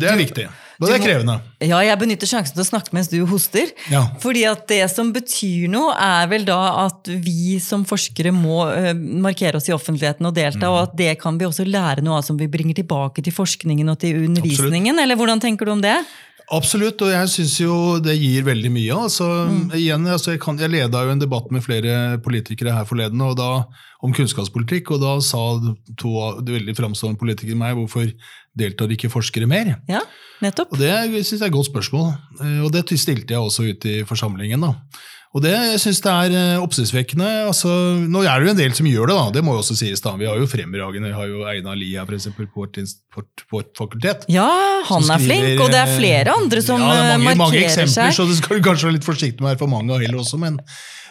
B: Det er viktig. Og det er krevende.
A: Ja, jeg benytter sjansen til å snakke mens du hoster.
B: Ja.
A: Fordi at det som betyr noe, er vel da at vi som forskere må eh, markere oss i offentligheten og delta,
B: Mm.
A: og at det kan vi også lære noe av som vi bringer tilbake til forskningen og til undervisningen. Eller hvordan tenker du om det?
B: Absolutt, og jeg syns jo det gir veldig mye. Altså, igjen, altså, jeg, kan, jeg leda jo en debatt med flere politikere her forleden og da, om kunnskapspolitikk, og da sa to av de veldig framstående politikere meg hvorfor deltar ikke forskere mer?
A: Ja, nettopp.
B: Og Det synes jeg er et godt spørsmål, eh, og det stilte jeg også ut i forsamlingen. da. Og det jeg synes det er eh, oppsiktsvekkende. altså, Nå er det jo en del som gjør det, da, det må jo også sies. da. Vi har jo fremragende, vi har jo Einar Lia for eksempel, på vårt, vårt, vårt fakultet.
A: Ja, han er flink, og det er
B: eh,
A: flere andre som
B: ja, det er
A: eh,
B: mange, mange eksempler,
A: seg.
B: så du skal kanskje være litt forsiktig med være for mange heller også, men,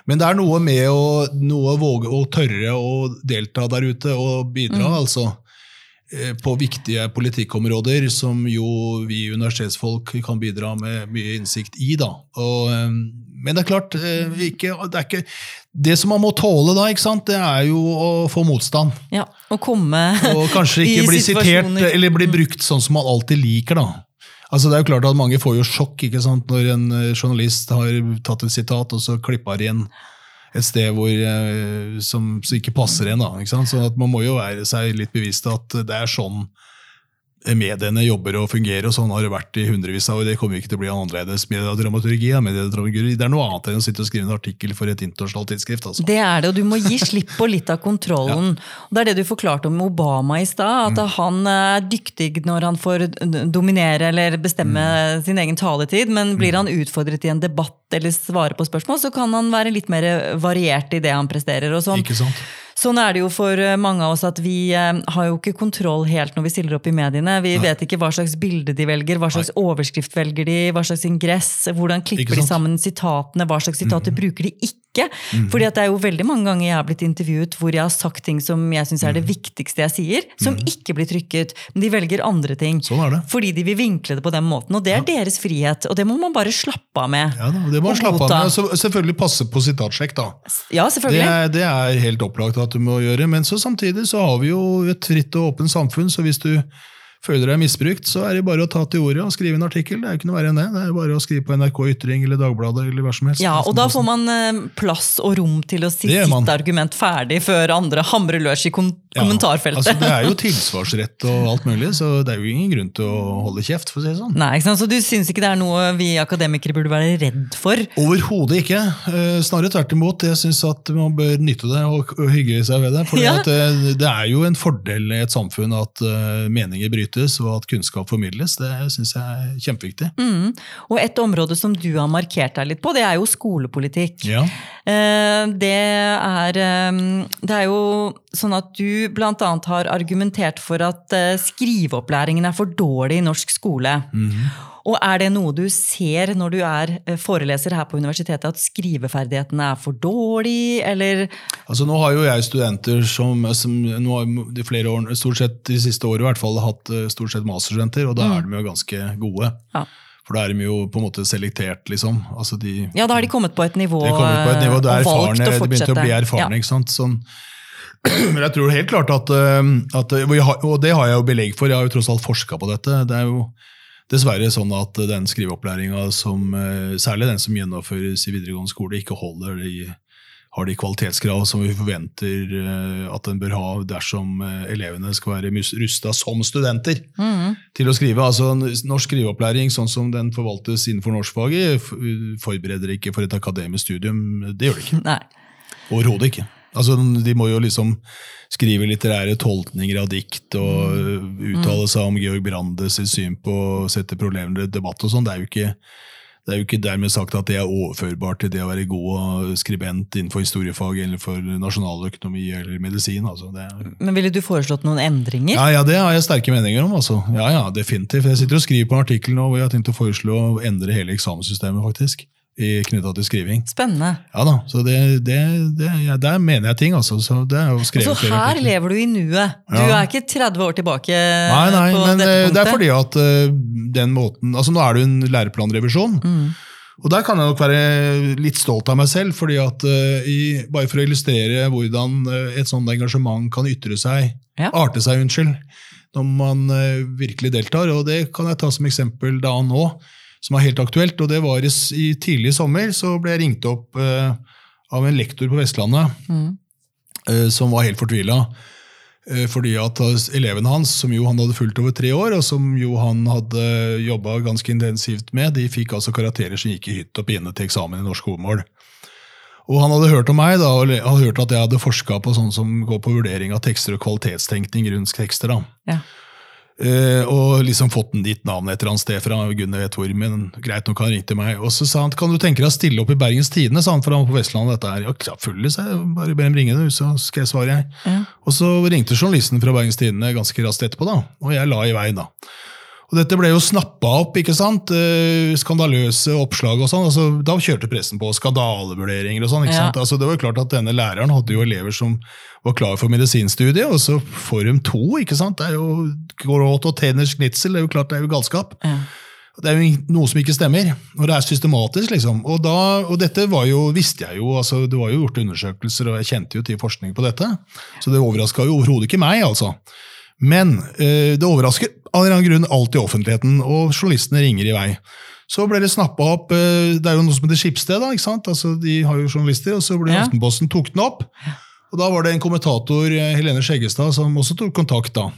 B: men det er noe med å noe å våge å tørre å delta der ute og bidra,
A: Mm.
B: altså. På viktige politikkområder som jo vi universitetsfolk kan bidra med mye innsikt i. da. Og, men det er klart, eh, ikke, det, er ikke, det som man må tåle da, det er jo å få motstand.
A: Ja, Å komme
B: Og kanskje ikke bli sitert eller bli brukt sånn som man alltid liker. da. Altså Det er jo klart at Mange får jo sjokk ikke sant, når en eh, journalist har tatt et sitat, og så klipper inn et sted hvor, eh, som, som ikke passer en. da, ikke sant? Så at Man må jo være seg litt bevisst at det er sånn mediene jobber og fungerer, og sånn har det vært i hundrevis av år. Det kommer ikke til å bli annerledes. Mediedramaturgi er mediedramaturgi. Det er noe annet enn å sitte og skrive en artikkel for et internasjonalt tidsskrift. altså.
A: Det er det, og du må gi slipp på litt av kontrollen. ja. Det er det du forklarte om Obama i stad, at han er dyktig når han får dominere eller bestemme sin egen taletid, men blir han utfordret i en debatt eller svare på spørsmål, så kan han være litt mer variert i det han presterer. og sånn.
B: Ikke sant?
A: Sånn er det jo for eh, mange av oss at vi eh, har jo ikke kontroll helt når vi stiller opp i mediene. Vi vet ikke hva slags bilde de velger, hva slags overskrift velger de, hva slags ingress, hvordan klipper de sammen sitatene, hva slags sitater bruker de ikke. Fordi at det er jo veldig mange ganger jeg har blitt intervjuet hvor jeg har sagt ting som jeg syns er det viktigste jeg sier, som ikke blir trykket. Men de velger andre ting.
B: Sånn er det.
A: Fordi de vil vinkle det på den måten. Og det er deres frihet, og det må man bare slappe av med.
B: Ja, det må man slappe av med. Så Selvfølgelig passe på sitatsjekk, da.
A: Ja,
B: Det
A: selvfølgelig.
B: er, det er helt opplagt at du må gjøre, men så samtidig så har vi jo et fritt og åpent samfunn, så hvis du føler deg misbrukt, så er det bare å ta til ordet og skrive en artikkel. Det er jo ikke noe verre enn det. Det er bare å skrive på NRK Ytring eller Dagbladet eller hva som helst.
A: Ja, og da får man eh, plass og rom til å si sitt argument ferdig før andre hamrer løs i kom
B: Ja,
A: kommentarfeltet.
B: Altså, det er jo tilsvarsrett og alt mulig, så det er jo ingen grunn til å holde kjeft, for å si det sånn.
A: Nei, ikke sant? Så du syns ikke det er noe vi akademikere burde være redd for?
B: Overhodet ikke. Eh, Snarere tvert imot. Jeg syns at man bør nyte det og, hygge seg ved det. For
A: Ja.
B: det, det er jo en fordel i et samfunn at meninger meninger brytes og at kunnskap formidles. Det syns jeg er kjempeviktig.
A: Mm. Og et område som du har markert deg litt på, det er jo skolepolitikk.
B: Ja.
A: Eh, det er, eh, det er jo sånn at du bl.a. har argumentert for at eh, skriveopplæringen er for dårlig i norsk skole. Og er det noe du ser når du er foreleser her på universitetet, at skriveferdighetene er for dårlig, eller
B: Altså Nå har jo jeg studenter som, som nå har de flere år, stort sett de siste årene i hvert fall hatt stort sett masterstudenter, og da er de jo ganske gode.
A: Ja.
B: For da er de jo på en måte selektert, liksom. Altså de,
A: Ja, da har de kommet på et nivå,
B: de kommet på et nivå, er
A: og valgt
B: erfarne,
A: å
B: de begynte å bli
A: erfarne.
B: erfarne. ikke sant? Sånn. Men jeg tror helt klart at, øh, at Og det har jeg jo belegg for, jeg har jo tross alt forska på dette. Det er jo dessverre sånn at den skriveopplæringa som øh, Særlig den som gjennomføres i videregående skole, ikke holder de har de kvalitetskrav som vi forventer øh, at den bør ha dersom øh, elevene skal være rusta som studenter
A: mm.
B: til å skrive. Altså, norsk skriveopplæring, sånn som den forvaltes innenfor norskfaget, forbereder ikke for et akademisk studium. Det gjør det ikke. Overhodet ikke. Altså, de må jo liksom skrive litterære tolkninger av dikt og
A: Mm.
B: uttale seg om Georg Brandes syn på å sette problemer i debatt og sånn. Det det er jo ikke dermed sagt at det er overførbart til det å være god skribent innenfor historiefag eller for nasjonaløkonomi eller medisin. Altså. Det er,
A: Men ville du foreslått noen endringer?
B: ja, ja, det har jeg sterke meninger om. Altså. Ja, ja, definitivt. Jeg sitter og skriver på en artikkel nå hvor jeg har tenkt å foreslå å endre hele eksamenssystemet, faktisk. Knytta til skriving.
A: Spennende.
B: Ja da, så det, det, det, ja, Der mener jeg ting, altså. Så er
A: Så her
B: artikler.
A: lever du i nuet. Du
B: Ja.
A: er ikke 30 år tilbake
B: Nei, nei, men eh, det er fordi at eh, den måten altså Nå er det jo en læreplanrevisjon.
A: Mm.
B: Og der kan jeg nok være litt stolt av meg selv, fordi at uh, i, bare for å illustrere hvordan et sånt engasjement kan ytre seg,
A: Ja.
B: arte seg, unnskyld, når man uh, virkelig deltar. Og det kan jeg ta som eksempel da nå, som er helt aktuelt. Og det var i, i tidlig sommer, så ble jeg ringt opp eh, av en lektor på Vestlandet
A: Mm.
B: eh, som var helt fortvila. Eh, Fordi at elevene eleven hans, som jo han hadde fulgt over tre år, og som jo han hadde jobba ganske intensivt med, de fikk altså karakterer som gikk i hytt og pine til eksamen i norsk hovedmål. Og han hadde hørt om meg, da, og hadde hørt at jeg hadde forska på sånn som går på vurdering av tekster og kvalitetstenkning rundt tekster. da.
A: Ja.
B: Eh, og liksom fått en ditt navn et eller annet sted fra. Gunnar vet hvor, men greit nok han ringte meg. Og så sa han kan du tenke deg å stille opp i Bergens Tidende, sa han, for han var på Vestlandet. dette her. Ja, selvfølgelig, sa jeg. Bare be dem ringe, du, så skal jeg svare. jeg.
A: Ja.
B: Og så ringte journalisten fra Bergens Tidende ganske raskt etterpå, da. Og jeg la i vei, da. Og dette ble jo snappa opp, ikke sant? Eh, skandaløse oppslag og sånn. Altså, da kjørte pressen på skandalevurderinger og sånn. ikke
A: Ja.
B: sant? Altså, det var jo klart at Denne læreren hadde jo elever som var klar for medisinstudiet, og så får de to. ikke sant? Det er jo gråt og tenners snitsel, det er jo klart det er jo galskap.
A: Ja.
B: Det er jo noe som ikke stemmer, og det er systematisk. liksom. Og, da, og dette var jo, visste jeg jo, altså det var jo gjort undersøkelser, og jeg kjente jo til forskning på dette. Så det overraska jo overhodet ikke meg, altså. Men øh, det overrasker av en eller annen grunn alltid offentligheten, og journalistene ringer i vei. Så ble det snappa opp eh, Det er jo noe som heter Skipsted, da, ikke sant? Altså, de har jo journalister, og så ble
A: Ja.
B: Aftenposten tok den opp. Og da var det en kommentator, eh, Helene Skjeggestad, som også tok kontakt da.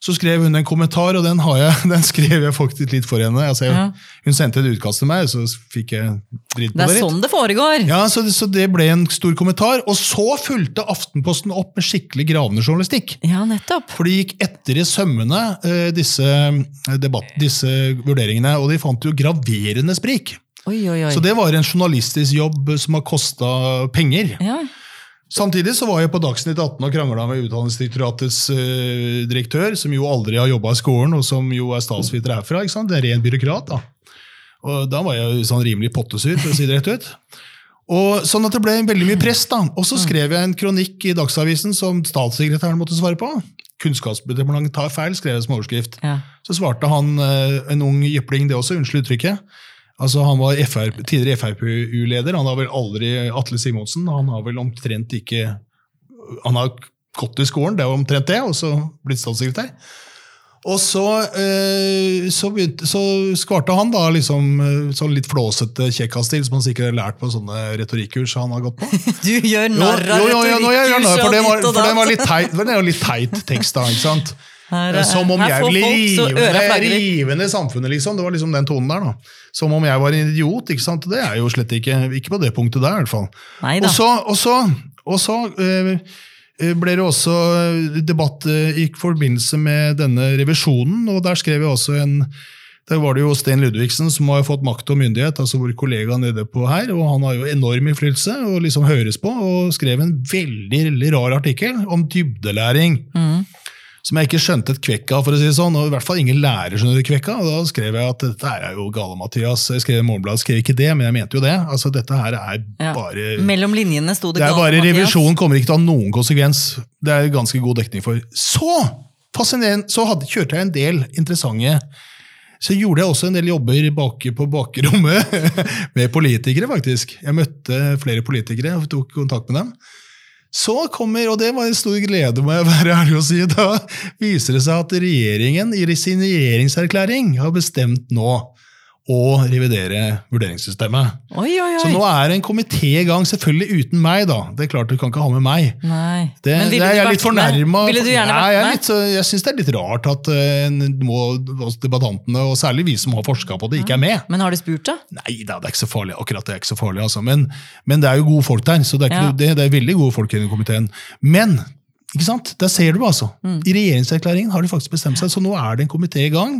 B: Så skrev hun en kommentar, og den, har jeg, den skrev jeg faktisk litt for henne. Altså, jeg,
A: Ja.
B: Hun sendte et utkast til meg, så fikk jeg dritt på
A: Det
B: det
A: er
B: litt.
A: sånn det foregår!
B: Ja, så så det ble en stor kommentar. Og så fulgte Aftenposten opp med skikkelig gravende journalistikk.
A: Ja, nettopp.
B: For de gikk etter i sømmene eh, disse, eh, debatt, disse vurderingene, og de fant jo graverende sprik.
A: Oi, oi, oi.
B: Så det var en journalistisk jobb som har kosta penger.
A: Ja.
B: Samtidig så var jeg på Dagsnytt 18 og krangla med Utdanningsdirektoratets uh, direktør, som jo aldri har jobba i skolen, og som jo er statsviter herfra. ikke sant? Det er ren byråkrat. da. Og Da var jeg sånn rimelig pottesur, for å si det rett ut. Og Sånn at det ble veldig mye press. da. Og så skrev jeg en kronikk i Dagsavisen som statssekretæren måtte svare på. Kunnskapsdepartementet tar feil, skrev jeg som overskrift.
A: Ja.
B: Så svarte han, eh, en ung jypling, det også, unnskyld uttrykket. Altså Han var FRP, tidligere FrPU-leder. Han har vel aldri Atle Simonsen. Han har vel omtrent ikke Han har gått i skolen, det er omtrent det, og så blitt statssekretær. Og så, eh, så, begynte, så skvarte han da liksom eh, sånn litt flåsete kjekkastil, som han sikkert har lært på sånne retorikkurs han har gått på.
A: Du gjør narr av
B: jo, jo, jo, nå gjør jeg narr,
A: retorikkurs
B: for
A: og
B: den var,
A: ditt og
B: for det var
A: datt.
B: for den er litt teit tekst, da. ikke sant?
A: Her, er-
B: Som om jeg ville rive, ned samfunnet, liksom. Det var liksom den tonen der, da. Som om jeg var en idiot. ikke sant? Det er jo slett ikke Ikke på det punktet der, i hvert fall. Og så, og så, og så eh, eh, ble det også debatt eh, i forbindelse med denne revisjonen, og der skrev jeg også en Der var det jo Sten Ludvigsen som har fått makt og myndighet, altså vår kollega nede på her. og Han har jo enorm innflytelse og liksom høres på, og skrev en veldig, veldig rar artikkel om dybdelæring.
A: Mm.
B: Som jeg ikke skjønte et kvekk av, for å si det sånn, og i hvert fall ingen lærer skjønner et kvekk av. Da skrev jeg at dette er jo gale, Mathias. Jeg skrev Morgenbladet, skrev ikke det, men jeg mente jo det. Altså, Dette her er
A: Ja.
B: bare
A: Mellom linjene sto det
B: det er
A: galt,
B: bare
A: Mathias.
B: Revisjonen kommer ikke til å ha noen konsekvens. Det er ganske god dekning for. Så fascinerende, så hadde, kjørte jeg en del interessante Så gjorde jeg også en del jobber bak, på bakrommet med politikere, faktisk. Jeg møtte flere politikere og tok kontakt med dem. Så kommer, og det var en stor glede, må jeg være ærlig å si, da viser det seg at regjeringen i sin regjeringserklæring har bestemt nå å revidere vurderingssystemet.
A: Oi, oi, oi.
B: Så nå er en komité i gang, selvfølgelig uten meg, da. Det er klart du kan ikke ha med meg.
A: Nei.
B: Det,
A: Men ville
B: det jeg
A: er
B: litt fornærma?
A: Ville du gjerne vært
B: jeg,
A: med?
B: litt, så- jeg syns det er litt rart at uh, må, debattantene, og særlig vi som har forska på det, ikke er med.
A: Men har du spurt, da?
B: Nei da, det er ikke så farlig. Akkurat det er ikke så farlig, altså. Men, men det er jo gode folk der. så Det er, ikke,
A: Ja.
B: det, det er veldig gode folk i den komiteen. Men ikke sant? der ser du altså.
A: Mm.
B: I regjeringserklæringen har de faktisk bestemt seg, så nå er det en komité i gang.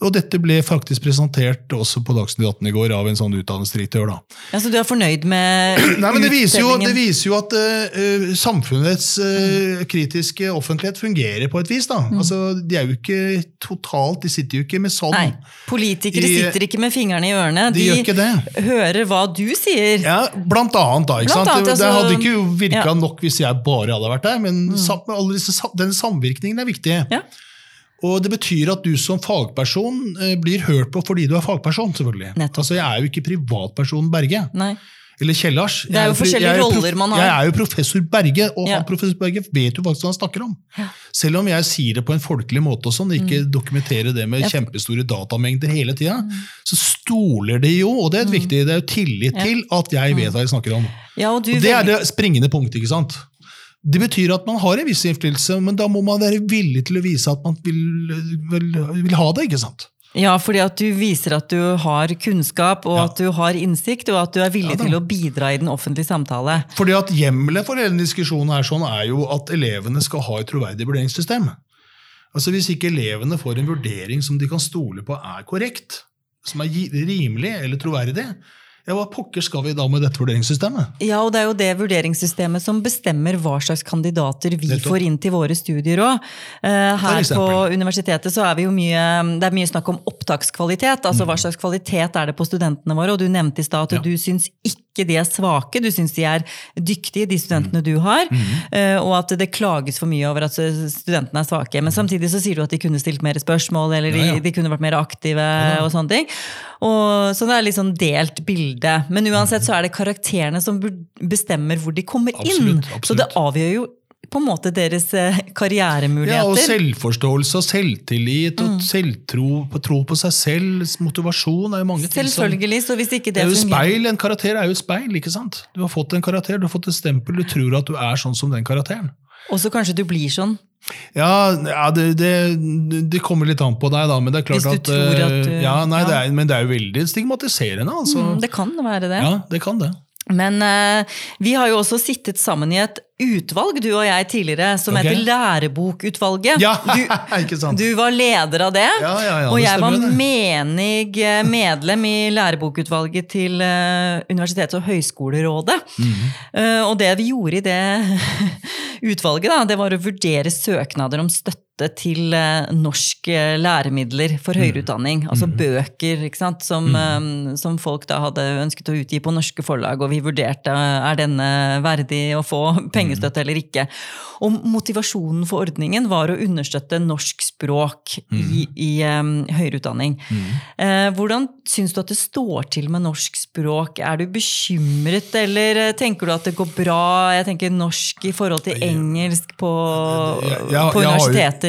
B: Og dette ble faktisk presentert også på Dagsnytt 18 i går av en sånn utdanningsdirektør. da.
A: Ja, så du er fornøyd med
B: Nei, men Det viser jo, det viser jo at uh, samfunnets uh, kritiske offentlighet fungerer på et vis. da.
A: Mm.
B: Altså, De er jo ikke totalt, de sitter jo ikke med sånn.
A: Nei, politikere
B: I-
A: sitter ikke med fingrene i ørene.
B: De gjør ikke det.
A: hører hva du sier.
B: Ja, Blant annet, da. ikke
A: Blant
B: sant?
A: annet,
B: det
A: altså-
B: hadde ikke virka
A: Ja. Mm.
B: nok hvis jeg bare hadde vært der, men disse, sam- den samvirkningen er viktig.
A: Ja.
B: Og det betyr at du som fagperson eh, blir hørt på fordi du er fagperson. selvfølgelig.
A: Nettopp.
B: Altså, Jeg er jo ikke privatpersonen Berge.
A: Nei.
B: Eller Kjellars.
A: Det er jo
B: Jeg
A: forskjellige
B: jeg
A: roller man har.
B: Jeg er jo professor Berge, og
A: Ja.
B: han professor Berge vet jo faktisk hva han snakker om.
A: Ja.
B: Selv om jeg sier det på en folkelig måte, og sånn, ikke dokumenterer det med kjempestore datamengder hele tida, så stoler de jo, og det er et viktig, det er jo tillit
A: Ja.
B: til at jeg vet hva jeg snakker om.
A: Ja, og du
B: Og det er det springende punktet. ikke sant? Det betyr at man har en viss innflytelse, men da må man være villig til å vise at man vil, vil, vil ha det. ikke sant?
A: Ja, fordi at du viser at du har kunnskap, og
B: Ja.
A: at du har innsikt, og at du er villig
B: Ja
A: til å bidra i den offentlige samtale.
B: Fordi at Hjemmelet for hele diskusjonen er, sånn er jo at elevene skal ha et troverdig vurderingssystem. Altså Hvis ikke elevene får en vurdering som de kan stole på er korrekt, som er rimelig eller troverdig, ja, hva pokker skal vi da med dette vurderingssystemet?
A: Ja, og det er jo det vurderingssystemet som bestemmer hva slags kandidater vi får inn til våre studier òg. her på universitetet så er vi jo mye, det er mye snakk om opptakskvalitet. altså Hva slags kvalitet er det på studentene våre? Og du nevnte i stad at
B: Mm. Ja.
A: du syns ikke de er svake, du syns de er dyktige, de studentene du har.
B: Mm.
A: eh, Og at det klages for mye over at studentene er svake. Men samtidig så sier du at de kunne stilt mer spørsmål, eller de,
B: Ja, ja.
A: de kunne vært mer aktive og sånne ting. Og, så det er litt sånn delt bilde. Men uansett så er det karakterene som bestemmer hvor de kommer inn.
B: Absolutt,
A: Så det avgjør jo på en måte deres karrieremuligheter.
B: Ja, og selvforståelse og selvtillit
A: Mm.
B: og selvtro på, tro på seg selv, motivasjon, er jo mange ting som
A: så hvis ikke
B: Det
A: det,
B: er jo
A: fungerer
B: speil, En karakter er jo et speil. ikke sant? Du har fått en karakter, du har fått et stempel, du tror at du er sånn som den karakteren.
A: Og så kanskje du blir sånn.
B: Ja, ja det, det, det kommer litt an på deg, da. Men det er klart
A: Hvis du
B: at,
A: tror at
B: eh,
A: du-
B: ja, nei,
A: ja.
B: Det er, Men det er jo veldig stigmatiserende. altså.
A: Mm, Det kan være det.
B: Ja, det kan det.
A: Men eh, vi har jo også sittet sammen i et utvalg, du og jeg tidligere, som
B: okay.
A: heter Lærebokutvalget.
B: Ja,
A: Du, du var leder av det,
B: Ja, ja, ja,
A: og
B: det
A: jeg var
B: det.
A: menig eh, medlem i lærebokutvalget til eh, Universitets- og høyskolerådet.
B: -hmm.
A: Eh, og det vi gjorde i det utvalget, da, det var å vurdere søknader om støtte til eh, norsk eh, læremidler for høyere utdanning. Altså bøker ikke sant? Som, eh, som folk da hadde ønsket å utgi på norske forlag, og vi vurderte er denne verdig å få pengestøtte eller ikke. Og motivasjonen for ordningen var å understøtte norsk språk i, i um, høyere utdanning. Hvordan syns du at det står til med norsk språk? Er du bekymret, eller tenker du at det går bra? Jeg tenker norsk i forhold til engelsk på,
B: Jeg- jeg-
A: på
B: jeg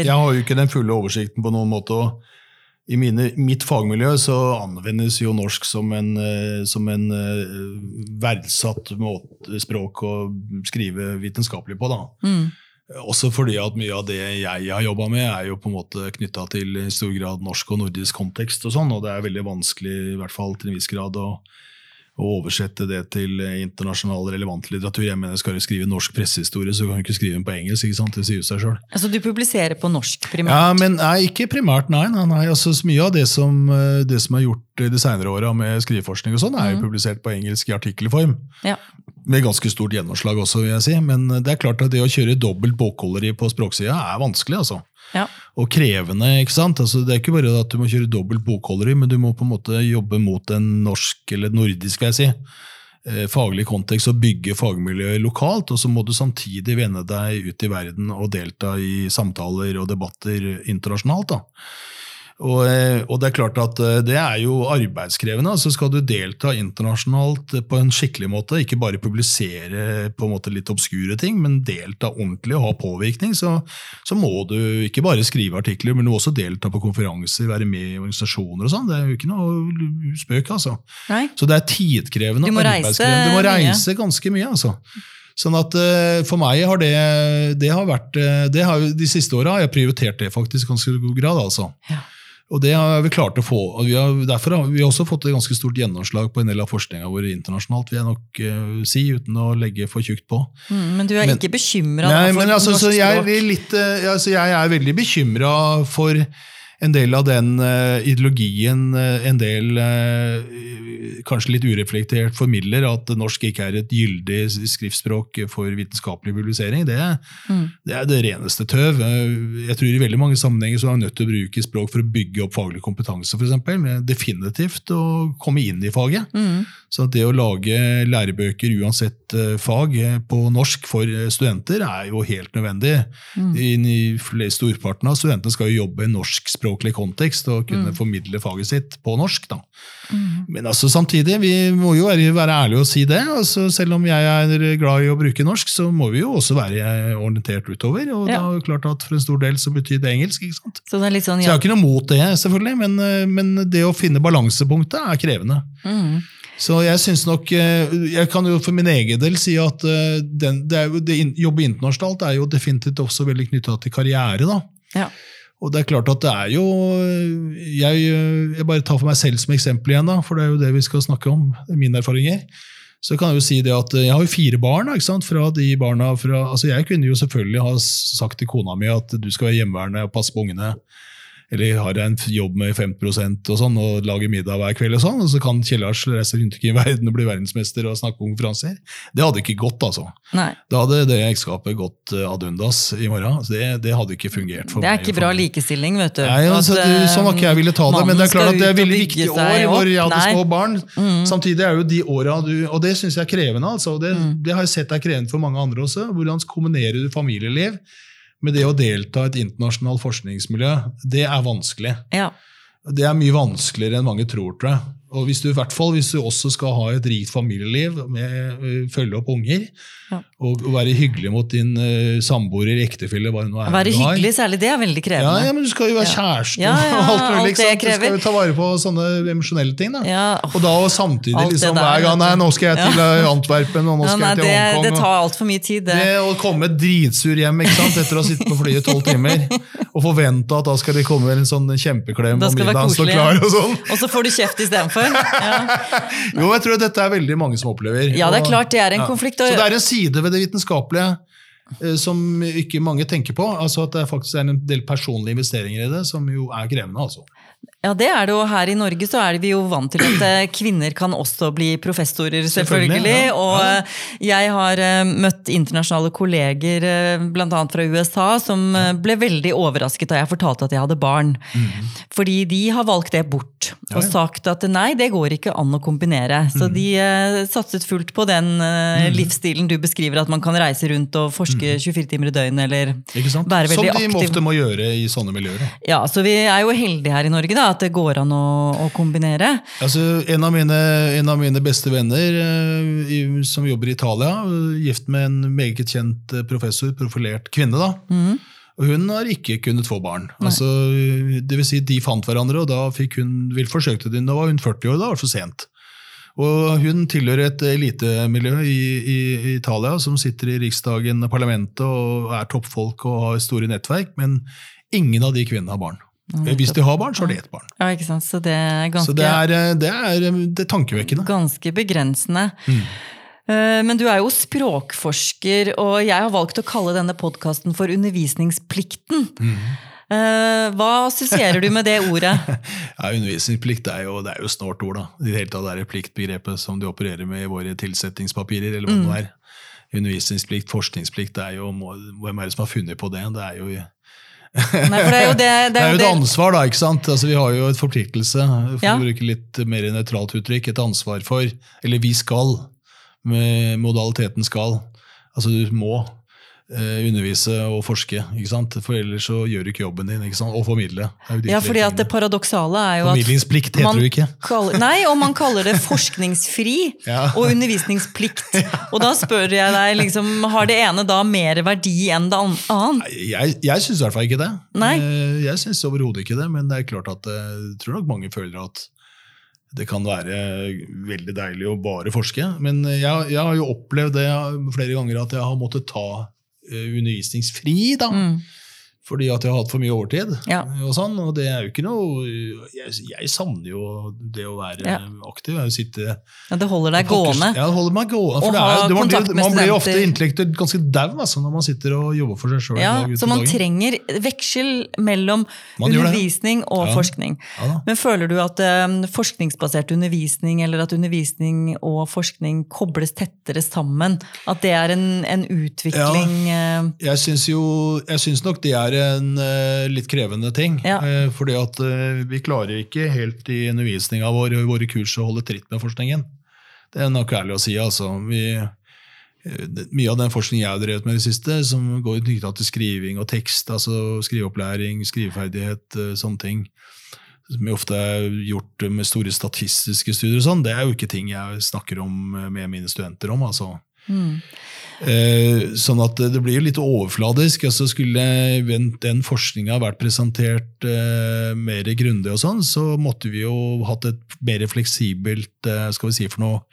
B: har. Jeg har jo ikke den fulle oversikten på noen måte. og I mine, mitt fagmiljø så anvendes jo norsk som en, eh, som en eh, verdsatt måte, språk å skrive vitenskapelig på. da.
A: Mm.
B: Også fordi at mye av det jeg har jobba med, er jo på en måte knytta til i stor grad norsk og nordisk kontekst. Og sånn, og det er veldig vanskelig, i hvert fall til en viss grad, å, å oversette det til internasjonal relevant litteratur. Jeg mener, Skal du skrive norsk pressehistorie, så kan du ikke skrive den på engelsk. ikke sant? Det sier seg selv.
A: Altså du publiserer på norsk primært?
B: Ja, men nei, ikke primært, nei. nei, nei. Altså, så mye av det som, eh, det som er gjort de senere åra med skriveforskning, og sånn, er jo publisert på engelsk i artikkelform.
A: Ja.
B: Med ganske stort gjennomslag også, vil jeg si. Men det er klart at det å kjøre dobbelt bokholderi på språksida er vanskelig. altså.
A: Ja.
B: Og krevende. ikke sant? Altså, det er ikke bare at du må kjøre dobbelt bokholderi, men du må på en måte jobbe mot en norsk, eller nordisk, vil jeg si, eh, faglig kontekst og bygge fagmiljøet lokalt. Og så må du samtidig vende deg ut i verden og delta i samtaler og debatter internasjonalt. da. Og, eh, og det er klart at eh, det er jo arbeidskrevende. altså Skal du delta internasjonalt på en skikkelig måte, ikke bare publisere på en måte litt obskure ting, men delta ordentlig og ha påvirkning, så, så må du ikke bare skrive artikler, men du må også delta på konferanser, være med i organisasjoner og sånn. Det er jo ikke noe spøk, altså.
A: Nei.
B: Så det er tidkrevende.
A: Du må reise.
B: Du må
A: mye.
B: reise ganske mye, altså. Sånn at eh, For meg har det, det har vært eh, det har, De siste åra har jeg prioritert det faktisk i ganske god grad. altså.
A: Ja.
B: Og det har vi klart å få. og vi har, Derfor har vi også fått et ganske stort gjennomslag på en del av forskninga vår internasjonalt, vil jeg nok uh, si, uten å legge for tjukt på.
A: Mm, men du er
B: Men-
A: ikke bekymra for
B: men altså,
A: norsk
B: så jeg,
A: språk?
B: litt, eh, altså, jeg er veldig bekymra for en del av den eh, ideologien eh, en del eh, kanskje litt ureflektert formidler, at norsk ikke er et gyldig skriftspråk for vitenskapelig publisering. Det,
A: Mm.
B: det er det reneste tøv. Jeg tror i veldig mange sammenhenger så er man nødt til å bruke språk for å bygge opp faglig kompetanse, f.eks. Definitivt å komme inn i faget.
A: Mm.
B: Så det å lage lærebøker uansett fag på norsk for studenter er jo helt nødvendig.
A: Mm.
B: I, i flest, Storparten av studentene skal jo jobbe i norskspråklig kontekst og kunne formidle faget sitt på norsk. da.
A: Mm.
B: Men altså samtidig, vi må jo være, være ærlige og si det. altså Selv om jeg er glad i å bruke norsk, så må vi jo også være orientert utover. Og det
A: Ja.
B: er jo klart at for en stor del så betyr det engelsk. ikke sant?
A: Så det sånn
B: Så jeg har ikke noe mot det, selvfølgelig, men, eh, men det å finne balansepunktet er krevende.
A: Mm.
B: Så jeg synes nok, eh, jeg kan jo for min egen del si at eh, den, det jo, det jobbe internasjonalt er jo definitivt også veldig knytta til karriere. da.
A: Ja.
B: Og det er klart at det er jo jeg, jeg bare tar for meg selv som eksempel igjen, da, for det er jo det vi skal snakke om. mine erfaringer. Så kan jeg jo si det at jeg har jo fire barn. ikke sant? Fra de barna fra, altså Jeg kunne jo selvfølgelig ha sagt til kona mi at du skal være hjemmeværende og passe på ungene. Eller har jeg en jobb med 5 og sånn, og lager middag hver kveld, og sånn, og så kan Kjell Lars reise rundt i verden og bli verdensmester og snakke på konferanser. Det hadde ikke gått, altså.
A: Nei.
B: Da hadde det ekteskapet gått eh, ad undas i morgen. Så det, det hadde ikke fungert for meg.
A: Det er
B: meg.
A: ikke bra likestilling, vet du.
B: Nei, altså,
A: At,
B: det, sånn var ikke jeg ville ta det, men det er klart at det er veldig viktige år hvor jeg hadde
A: Nei.
B: små barn.
A: Mm.
B: Samtidig er jo de åra du Og det syns jeg er krevende. altså. Det,
A: Mm.
B: det har jeg sett er krevende for mange andre også. Hvordan kombinerer du familieliv med det å delta i et internasjonalt forskningsmiljø? Det er vanskelig.
A: Ja.
B: Det er mye vanskeligere enn mange tror, tror jeg. Og hvis du, i hvert fall hvis du også skal ha et rikt familieliv, med øh, følge opp unger,
A: Ja.
B: Og, å være hyggelig mot din uh, samboer eller ektefelle hva det nå er
A: være hyggelig, særlig, det er veldig krevende.
B: ja, men du skal jo være kjæreste
A: Ja, ja,
B: og alt mulig.
A: alt det?
B: Du skal jo ta vare på sånne emosjonelle ting. da.
A: Ja.
B: Og da og samtidig liksom, hver gang Nei, nå skal jeg til eh, Antwerpen, og nå
A: Ja,
B: skal
A: nei,
B: jeg til
A: det,
B: Hongkong.
A: det
B: og-
A: tar altfor mye tid, det.
B: det å komme dritsur hjem ikke sant? etter å ha sittet på flyet tolv timer, og forvente at da skal de komme en sånn kjempeklem, og middagen står klar og sånn.
A: Og så får du kjeft istedenfor. Ja.
B: Jo, jeg tror dette er veldig mange som opplever.
A: ja, det er klart det er en
B: ja.
A: konflikt.
B: Så det er en side ved det vitenskapelige eh, som ikke mange tenker på. altså At det faktisk er en del personlige investeringer i det, som jo er krevende. altså.
A: Ja, det er det jo. Her i Norge så er vi jo vant til at eh, kvinner kan også bli professorer, selvfølgelig.
B: Selvfølgelig, ja.
A: Og eh, jeg har eh, møtt internasjonale kolleger, bl.a. fra USA, som ble veldig overrasket da jeg fortalte at jeg hadde barn. Fordi de har valgt det bort, og sagt at nei, det går ikke an å kombinere. Så de eh, satset fullt på den eh, livsstilen du beskriver, at man kan reise rundt og forske 24 timer i døgnet, eller
B: være veldig
A: aktiv.
B: Som de ofte må gjøre i sånne miljøer.
A: Ja, så vi er jo heldige her i Norge, da, at det går an å, å kombinere.
B: Altså, en, av mine, en av mine beste venner eh, som jobber i Italia, gift med en meget kjent eh, professor, profilert kvinne. da.
A: Mm.
B: Og hun har ikke kunnet få barn. Altså, det vil si, De fant hverandre, og da fikk hun vil forsøkte de, nå var hun 40 år. Da var det for sent. Og Hun tilhører et elitemiljø i, i, i Italia som sitter i riksdagen, parlamentet og er toppfolk og har store nettverk, men ingen av de kvinnene har barn. Hvis de har barn, så har de ett barn.
A: Ja, ikke sant? Så det er ganske,
B: Så det er, eh, det er, eh, det er tankevekkende.
A: ganske begrensende.
B: Mm.
A: Eh, Men du er jo språkforsker, og jeg har valgt å kalle denne podkasten for Undervisningsplikten.
B: Mm.
A: Eh, Hva assosierer du med det ordet?
B: Ja, Undervisningsplikt er jo, det er jo snålt ord. da. I det hele tatt er det pliktbegrepet som de opererer med i våre tilsettingspapirer. eller hva det nå er. Undervisningsplikt, forskningsplikt, det er jo, hvem er det som har funnet på det? Det er jo,
A: Nei, for det er jo det,
B: det er jo et ansvar, da. ikke sant? Altså, Vi har jo et forpliktelse, for
A: Ja.
B: å bruke litt mer nøytralt uttrykk, et ansvar for Eller vi skal, med modaliteten skal. Altså du må eh, undervise og forske, for ellers så gjør du ikke jobben din. ikke? Og formidle.
A: Ja, fordi at det paradoksale er jo at
B: Formidlingsplikt heter det jo ikke.
A: kaller- Nei, og man kaller det forskningsfri
B: Ja.
A: og undervisningsplikt. Og da spør jeg deg, liksom, har det ene da mer verdi enn det annet?
B: Jeg, jeg syns i hvert fall ikke det.
A: Nei.
B: Eh, Jeg syns overhodet ikke det, men det er klart at eh, jeg tror nok mange føler at det kan være veldig deilig å bare forske. Men jeg, jeg har jo opplevd det flere ganger at jeg har måttet ta eh, undervisningsfri. da.
A: Mm.
B: Fordi at jeg har hatt for mye overtid.
A: Ja.
B: Og sånn, og det er jo ikke noe Jeg, jeg savner jo det å være
A: Ja.
B: aktiv. Jeg sitte
A: Ja, det holder deg gående.
B: Ja, det holder meg gående. For er, det, man, blir, man blir ofte intellektuelt ganske dau altså, når man sitter og jobber for seg sjøl.
A: Ja, så man trenger veksel mellom undervisning og
B: Ja.
A: forskning. Men føler du at eh, forskningsbasert undervisning eller at undervisning og forskning kobles tettere sammen? At det er en, en utvikling Ja,
B: Jeg syns jo Jeg syns nok det er en eh, litt krevende ting.
A: Ja.
B: Eh, fordi at eh, vi klarer ikke helt i undervisninga vår og i våre kurs å holde tritt med forskningen. Det er nok ærlig å si. altså. Vi, mye av den forskningen jeg har drevet med i det siste, som går knytta til skriving og tekst, altså skriveopplæring, skriveferdighet, sånne ting, som jeg ofte er gjort med store statistiske studier, og sånn, det er jo ikke ting jeg snakker om med mine studenter om. altså.
A: Mm.
B: Eh, sånn at det blir jo litt overfladisk. altså Skulle den, forskninga vært presentert eh, mer grundig, og sånn, så måtte vi jo hatt et mer fleksibelt eh, skal vi si for noe,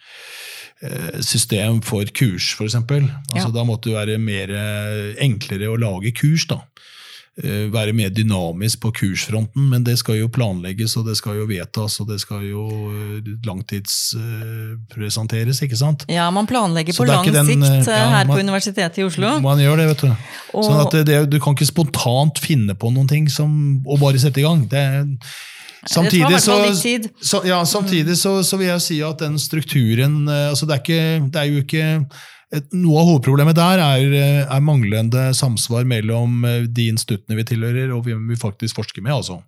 B: system for kurs, f.eks. Altså,
A: Ja.
B: Da måtte det være mer enklere å lage kurs. da. Eh, Være mer dynamisk på kursfronten, men det skal jo planlegges og det skal jo vedtas og det skal jo eh, langtidspresenteres, ikke sant?
A: Ja, man planlegger på lang
B: den,
A: sikt
B: eh, ja,
A: her på Universitetet i Oslo.
B: Man gjør det, vet du.
A: Og-
B: sånn at det, det, du kan ikke spontant finne på noen ting som, og bare sette i gang. Det, samtidig så, så, ja, samtidig så, så vil jeg si at den strukturen altså det, er ikke, det er jo ikke et, Noe av hovedproblemet der er, eh, er manglende samsvar mellom eh, de instituttene vi tilhører, og hvem vi faktisk forsker med. altså.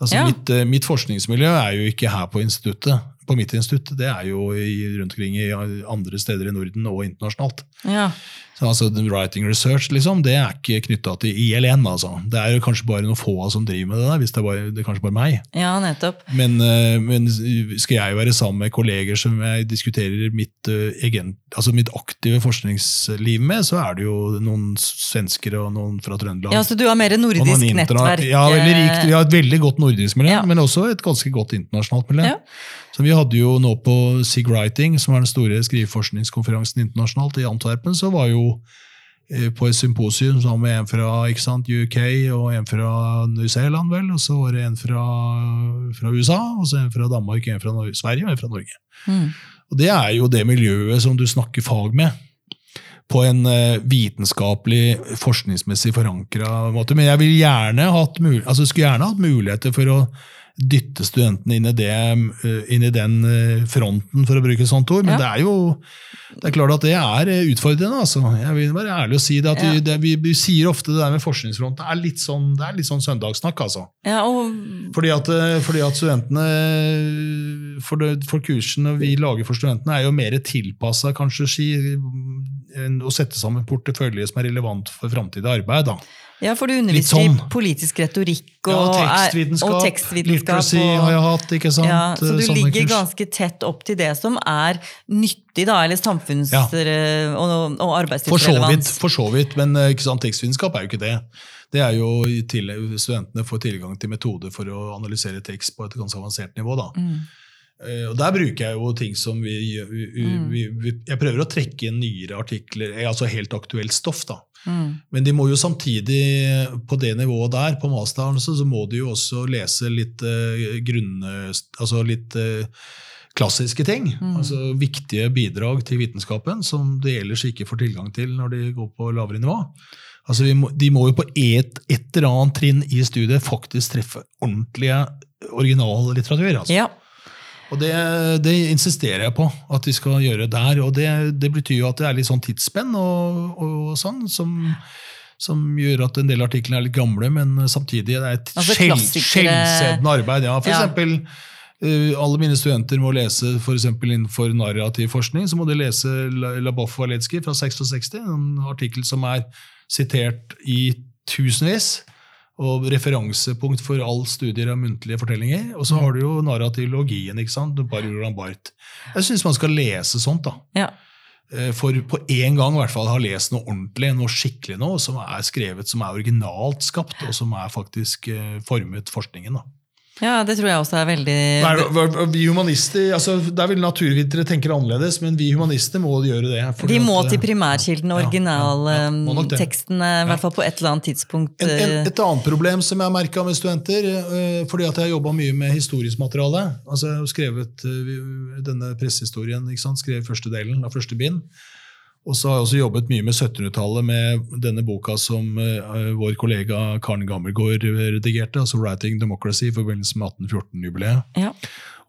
B: Altså
A: Ja.
B: mitt, eh, mitt forskningsmiljø er jo ikke her på instituttet. På mitt institutt, det er jo i, rundt omkring i andre steder i Norden og internasjonalt.
A: Ja.
B: Så altså, Writing research liksom, det er ikke knytta til ILN. altså. Det er jo kanskje bare noen få som driver med det, der, hvis det er, bare, det er kanskje bare meg.
A: ja, nettopp.
B: Men, eh, men skal jeg være sammen med kolleger som jeg diskuterer mitt, eh, egen, altså mitt aktive forskningsliv med, så er det jo noen svensker og noen fra Trøndelag.
A: Ja, Så du har mer nordisk nettverk?
B: Ja, veldig rikt. Vi har et veldig godt nordisk miljø,
A: Ja.
B: men også et ganske godt internasjonalt miljø.
A: Ja.
B: Så Vi hadde jo nå på SIG Writing, som er den store skriveforskningskonferansen internasjonalt i Antwerpen, så var jo eh, på et symposium sammen med en fra sant, UK og en fra New Zealand, vel, og så var det en fra, fra USA, og så en fra Danmark, en fra Norge, Sverige og en fra Norge.
A: Mm.
B: Og Det er jo det miljøet som du snakker fag med. På en eh, vitenskapelig, forskningsmessig forankra måte. Men jeg vil gjerne hatt altså, skulle gjerne hatt muligheter for å dytte studentene inn i, det, eh, inn i den eh, fronten, for å bruke et sånt ord. Men
A: Ja.
B: det er jo det er klart at det er eh, utfordrende. Altså. Jeg vil være ærlig og si det. at
A: Ja.
B: vi, det, vi, vi sier ofte det der med forskningsfronten er litt sånn, det er litt sånn søndagssnakk. altså.
A: Ja, og
B: Fordi at, fordi at studentene for, det, for kursene vi lager for studentene, er jo mer tilpassa kanskje å sette sammen portefølje som er relevant for framtidig arbeid. da.
A: Ja, for du underviser
B: sånn.
A: i politisk retorikk og, ja,
B: tekstvitenskap,
A: og tekstvitenskap.
B: literacy
A: og-
B: har jeg hatt. ikke sant?
A: Ja, så du
B: Sånne
A: ligger
B: kurs.
A: ganske tett opp til det som er nyttig, da, eller samfunns-
B: Ja.
A: eh, og, og
B: For
A: arbeidslivsrelevans.
B: for så vidt, men eh, ikke sant, tekstvitenskap er jo ikke det. Det er jo Studentene får tilgang til metoder for å analysere tekst på et ganske avansert nivå. da.
A: Mm.
B: Eh, Og Der bruker jeg jo ting som vi, vi,
A: Mm.
B: vi, vi Jeg prøver å trekke inn nyere artikler, eh, altså helt aktuelt stoff. da.
A: Mm.
B: Men de må jo samtidig, på det nivået der, på masteren, så, så må de jo også lese litt eh, grunn... Altså litt eh, klassiske ting.
A: Mm.
B: Altså viktige bidrag til vitenskapen som de ellers ikke får tilgang til når de går på lavere nivå. Altså vi må, de må jo på et, et eller annet trinn i studiet faktisk treffe ordentlige originallitteratur. Altså.
A: Ja.
B: Og det, det insisterer jeg på at vi skal gjøre der. Og det, det betyr jo at det er litt sånn tidsspenn og, og sånn, som, som gjør at en del artikler er litt gamle, men samtidig er det et
A: Altså
B: skjell- skjellsettende arbeid. Ja, for
A: Ja.
B: eksempel, eh, alle mine studenter må lese for innenfor narrativ forskning, så må de lese La- Labov Waletsky fra 66, en artikkel som er sitert i tusenvis og referansepunkt for all studier av muntlige fortellinger. Og så har du jo narrativlogien, ikke sant? Roland Barth. Jeg syns man skal lese sånt, da.
A: ja.
B: Eh, For på én gang i hvert fall har lest noe ordentlig, noe skikkelig noe, som er skrevet, som er originalt skapt, og som er faktisk eh, formet forskningen. da.
A: Ja, det tror jeg også er veldig
B: Nei, Vi humanister, altså Der vil naturvitere tenke annerledes, men vi humanister må gjøre det.
A: De må
B: at,
A: til
B: eh,
A: primærkilden,
B: ja, ja, ja, må nok det.
A: originaltekstene, i hvert fall på et eller annet tidspunkt.
B: En, en,
A: eh,
B: et annet problem som jeg har merka med studenter, eh, fordi at jeg har jobba mye med historisk materiale altså Jeg har skrevet eh, denne pressehistorien, skrev første delen av første bind. Og så har jeg også jobbet mye med 1700-tallet, med denne boka som uh, vår kollega Karen Gammelgaard redigerte, altså 'Writing Democracy' i forbindelse med 1814-jubileet.
A: ja.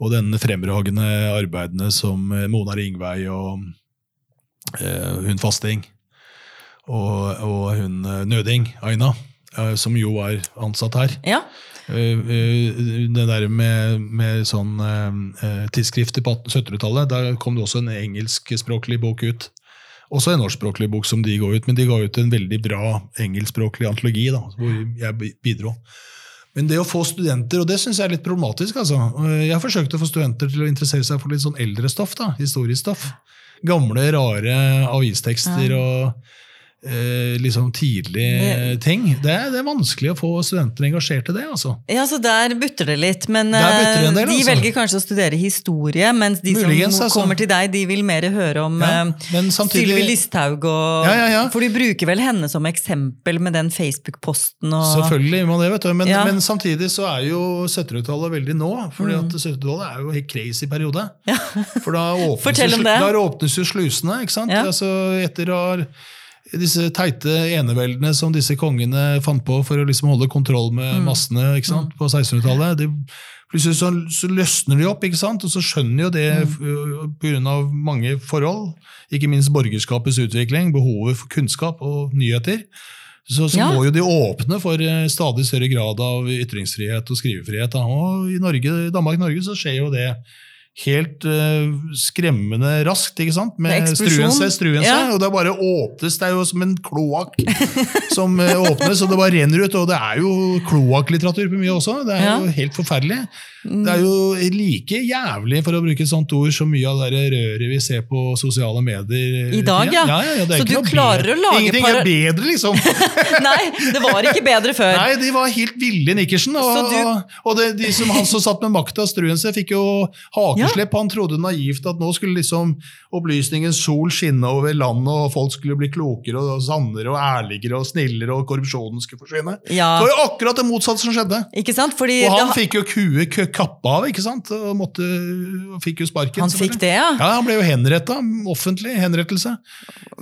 B: Og denne fremragende arbeidene som eh, Mona Ringvei og uh, hun Fasting og, og hun eh, Nøding, Aina, uh, som jo er ansatt her.
A: ja.
B: Eh, eh, det der med, med sånn eh, eh, tidsskrifter på 1700-tallet, der kom det også en engelskspråklig bok ut. Også en norskspråklig bok som de ga ut, men de ga ut en veldig bra engelskspråklig antologi, da, hvor jeg bi- bidro. Men det å få studenter, og det syns jeg er litt problematisk. altså. Jeg har forsøkt å få studenter til å interessere seg for litt sånn eldre stoff. da, Historisk stoff. Gamle, rare avistekster og eh, liksom tidlige ting. Det er, det er vanskelig å få studenter engasjert i det. altså.
A: Ja, så der butter det litt. Men
B: det
A: eh,
B: del,
A: de
B: altså.
A: velger kanskje å studere historie, mens de
B: Muligens,
A: som
B: altså.
A: kommer til deg, de vil mer høre om
B: Ja,
A: eh,
B: samtidig-
A: Sylvi Listhaug og
B: Ja, ja.
A: For de bruker vel henne som eksempel med den Facebook-posten og
B: Selvfølgelig man det, vet du. Men, men samtidig så er jo 70-tallet veldig nå. fordi
A: Mm.
B: at 1700-tallet er jo en helt crazy periode. For da åpnes, jo, da åpnes jo slusene. ikke sant?
A: Ja.
B: Altså, etter å ha disse teite eneveldene som disse kongene fant på for å liksom holde kontroll med
A: Mm.
B: massene ikke sant, på 1600-tallet. Plutselig så, så løsner de opp, ikke sant? og så skjønner jo det
A: Mm.
B: pga. mange forhold. Ikke minst borgerskapets utvikling, behovet for kunnskap og nyheter. Så, så
A: Ja.
B: må jo de åpne for stadig større grad av ytringsfrihet og skrivefrihet. Da. Og i Norge, Danmark-Norge så skjer jo det helt uh, skremmende raskt, ikke sant?
A: Med
B: struen seg, struen seg,
A: Ja.
B: og det bare åpnes. Det er jo som en kloakk som eh, åpnes, og det bare renner ut. Og det er jo kloakklitteratur på mye også. Det er
A: Ja.
B: jo helt forferdelig. Det er jo like jævlig, for å bruke et sånt ord, så mye av det røret vi ser på sosiale medier.
A: I dag, ja.
B: ja, ja, ja
A: Så du klarer
B: bedre.
A: å lage
B: Ingenting er bedre, liksom.
A: Nei, det var ikke bedre før.
B: Nei, de var helt ville nikkersen. Og,
A: du-
B: og, det, de som, han som satt med makta, Struense, fikk jo hakeslepp. Han trodde naivt at nå skulle liksom opplysningens sol skinne over landet, og folk skulle bli klokere og sannere og ærligere og snillere, og korrupsjonen skulle forsvinne. Det var jo akkurat det motsatte som skjedde.
A: Ikke sant? Fordi
B: Og han
A: det,
B: fikk jo kue kø- kappa av, ikke sant? Og måtte, fikk jo sparken.
A: han fikk det, ja.
B: Ja, Han ble jo henretta. Offentlig henrettelse.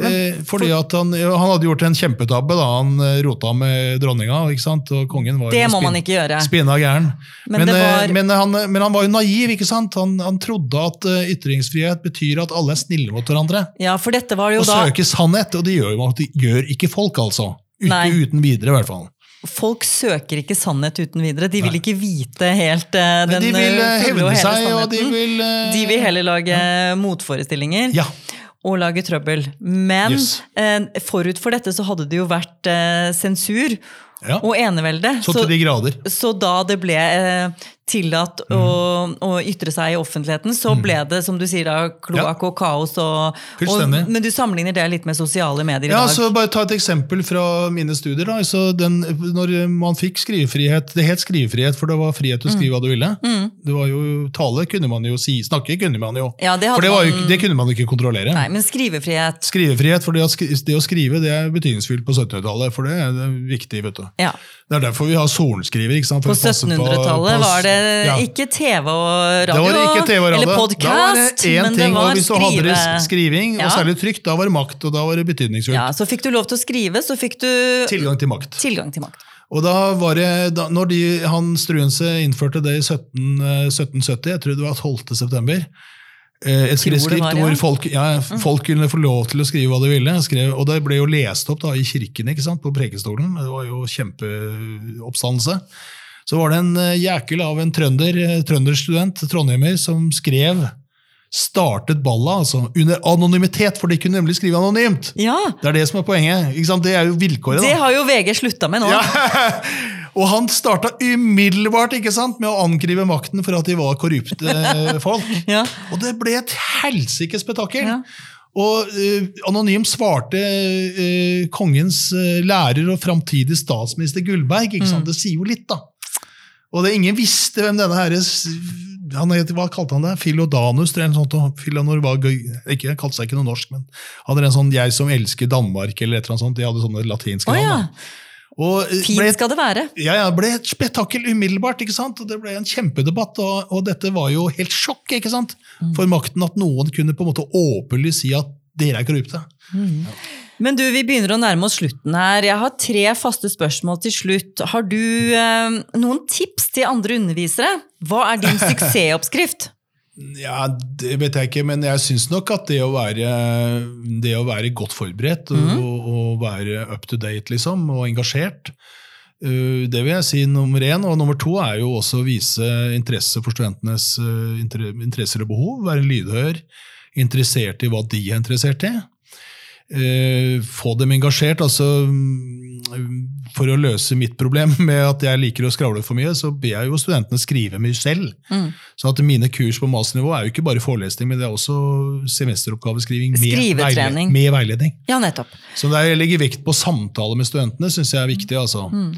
B: Eh, fordi at han, han hadde gjort en kjempetabbe. da, Han eh, rota med dronninga, ikke sant? og kongen var
A: Det må
B: spinn-
A: man ikke gjøre.
B: Spinna gæren.
A: Men
B: Men, eh,
A: var-
B: men, han, men han var jo naiv. ikke sant? Han, han trodde at ytringsfrihet betyr at alle er snille mot hverandre.
A: Ja, for dette var jo
B: Og
A: da
B: søker sannhet. Og det gjør, gjør ikke folk, altså. Ikke uten videre, i hvert fall.
A: Folk søker ikke sannhet uten videre. De vil ikke vite helt
B: uh,
A: den
B: de vil
A: fulle og hele
B: seg, og de vil uh,
A: De vil heller lage motforestillinger
B: Ja.
A: og lage trøbbel. Men
B: Yes.
A: forut for dette så hadde det jo vært sensur
B: ja.
A: og enevelde.
B: Så grader.
A: så da det ble tillatt å, å ytre seg i offentligheten, så ble det, som du sier, da, kloakk og kaos. Og, og, men du sammenligner det litt med sosiale medier i
B: Ja,
A: dag.
B: så bare Ta et eksempel fra mine studier. da, så den, Når man fikk skrivefrihet Det het skrivefrihet, for det var frihet til å skrive hva du ville. Det var jo, Tale kunne man jo si, snakke kunne man jo.
A: Ja, det
B: for det, var jo, det kunne man ikke kontrollere.
A: Nei, men skrivefrihet
B: Skrivefrihet, for det, å skrive det er betydningsfullt på 1700-tallet. for det er viktig, vet du.
A: ja.
B: Det er derfor vi har sorenskriver. ikke sant? For
A: På 1700-tallet var det
B: Ja.
A: ikke TV og radio,
B: det var det ikke TV og radio.
A: eller podkast, men det var
B: hvis du hadde
A: skrive...
B: skriving,
A: Ja.
B: og særlig trygt, da var det makt, og da var det betydningsfullt.
A: Ja, så fikk du lov til å skrive, så fikk du
B: Tilgang til makt.
A: tilgang til makt.
B: Og da var det, da, når de, han Struense innførte det i 17, eh, 1770, jeg tror det var 12. september, eh, et
A: Tror
B: skrift
A: var, ja. Mm.
B: hvor folk, ja, folk kunne få lov til å skrive hva de ville. Skrev, og det ble jo lest opp da, i kirken ikke sant, på prekestolen. Det var jo kjempeoppstandelse. Så var det en eh, jækel av en trønder, eh, trønderstudent, trondheimer, som skrev Startet balla altså, under anonymitet, for de kunne nemlig skrive anonymt!
A: Ja,
B: Det er det som er poenget. Det er jo vilkåret. da.
A: det har jo VG slutta med nå.
B: Ja. Og han starta umiddelbart ikke sant, med å angripe makten for at de var korrupte eh, folk.
A: Ja.
B: Og det ble et helsikes spetakkel.
A: Ja.
B: Og uh, Anonym svarte uh, kongens uh, lærer og framtidig statsminister Gullberg. Ikke
A: Mm.
B: Det sier jo litt, da. Og det, ingen visste hvem denne herre han het, Hva kalte han det? Filodanus? eller noe sånt. Filanor var. Ikke, han kalte seg ikke noe norsk, men hadde en sånn 'Jeg som elsker Danmark' eller et eller annet sånt. De hadde sånne latinske
A: oh, ja.
B: navn. da. Og, eh, ble-
A: skal det være.
B: ja, ja, det ble et spetakkel umiddelbart, ikke sant? og det ble en kjempedebatt. Og, og dette var jo helt sjokk ikke sant? for makten at noen kunne på en måte åpenlig si at dere er korrupte.
A: Men du, vi begynner å nærme oss slutten her. Jeg har tre faste spørsmål til slutt. Har du eh, noen tips til andre undervisere? Hva er din suksessoppskrift?
B: Ja, Det vet jeg ikke, men jeg syns nok at det å være, det å være godt forberedt og, og være up to date liksom, og engasjert, øh, det vil jeg si nummer én. Og nummer to er jo også å vise interesse for studentenes øh, interesser og behov. Være lydhør, interessert i hva de er interessert i. Eh, få dem engasjert. altså For å løse mitt problem med at jeg liker å skravle for mye, så ber jeg jo studentene skrive mye selv.
A: Mm.
B: Så at mine kurs på masternivå er jo ikke bare forelesning, men det er også semesteroppgaveskriving med, veile- med veiledning.
A: Ja, nettopp.
B: Så der jeg legger vekt på samtale med studentene, syns jeg er viktig. altså.
A: Mm.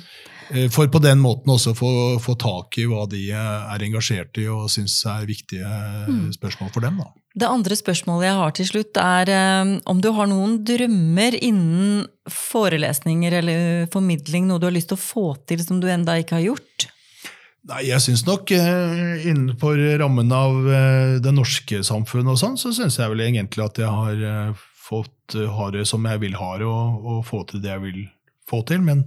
B: Eh, For på den måten også få, få tak i hva de er engasjert i og syns er viktige eh,
A: Mm.
B: spørsmål for dem. da.
A: Det andre spørsmålet jeg har til slutt, er eh, om du har noen drømmer innen forelesninger eller formidling, noe du har lyst til å få til som du enda ikke har gjort?
B: Nei, jeg syns nok eh, innenfor rammen av eh, det norske samfunnet og sånn, så syns jeg vel egentlig at jeg har fått ha det som jeg vil ha det, og, og få til det jeg vil få til. Men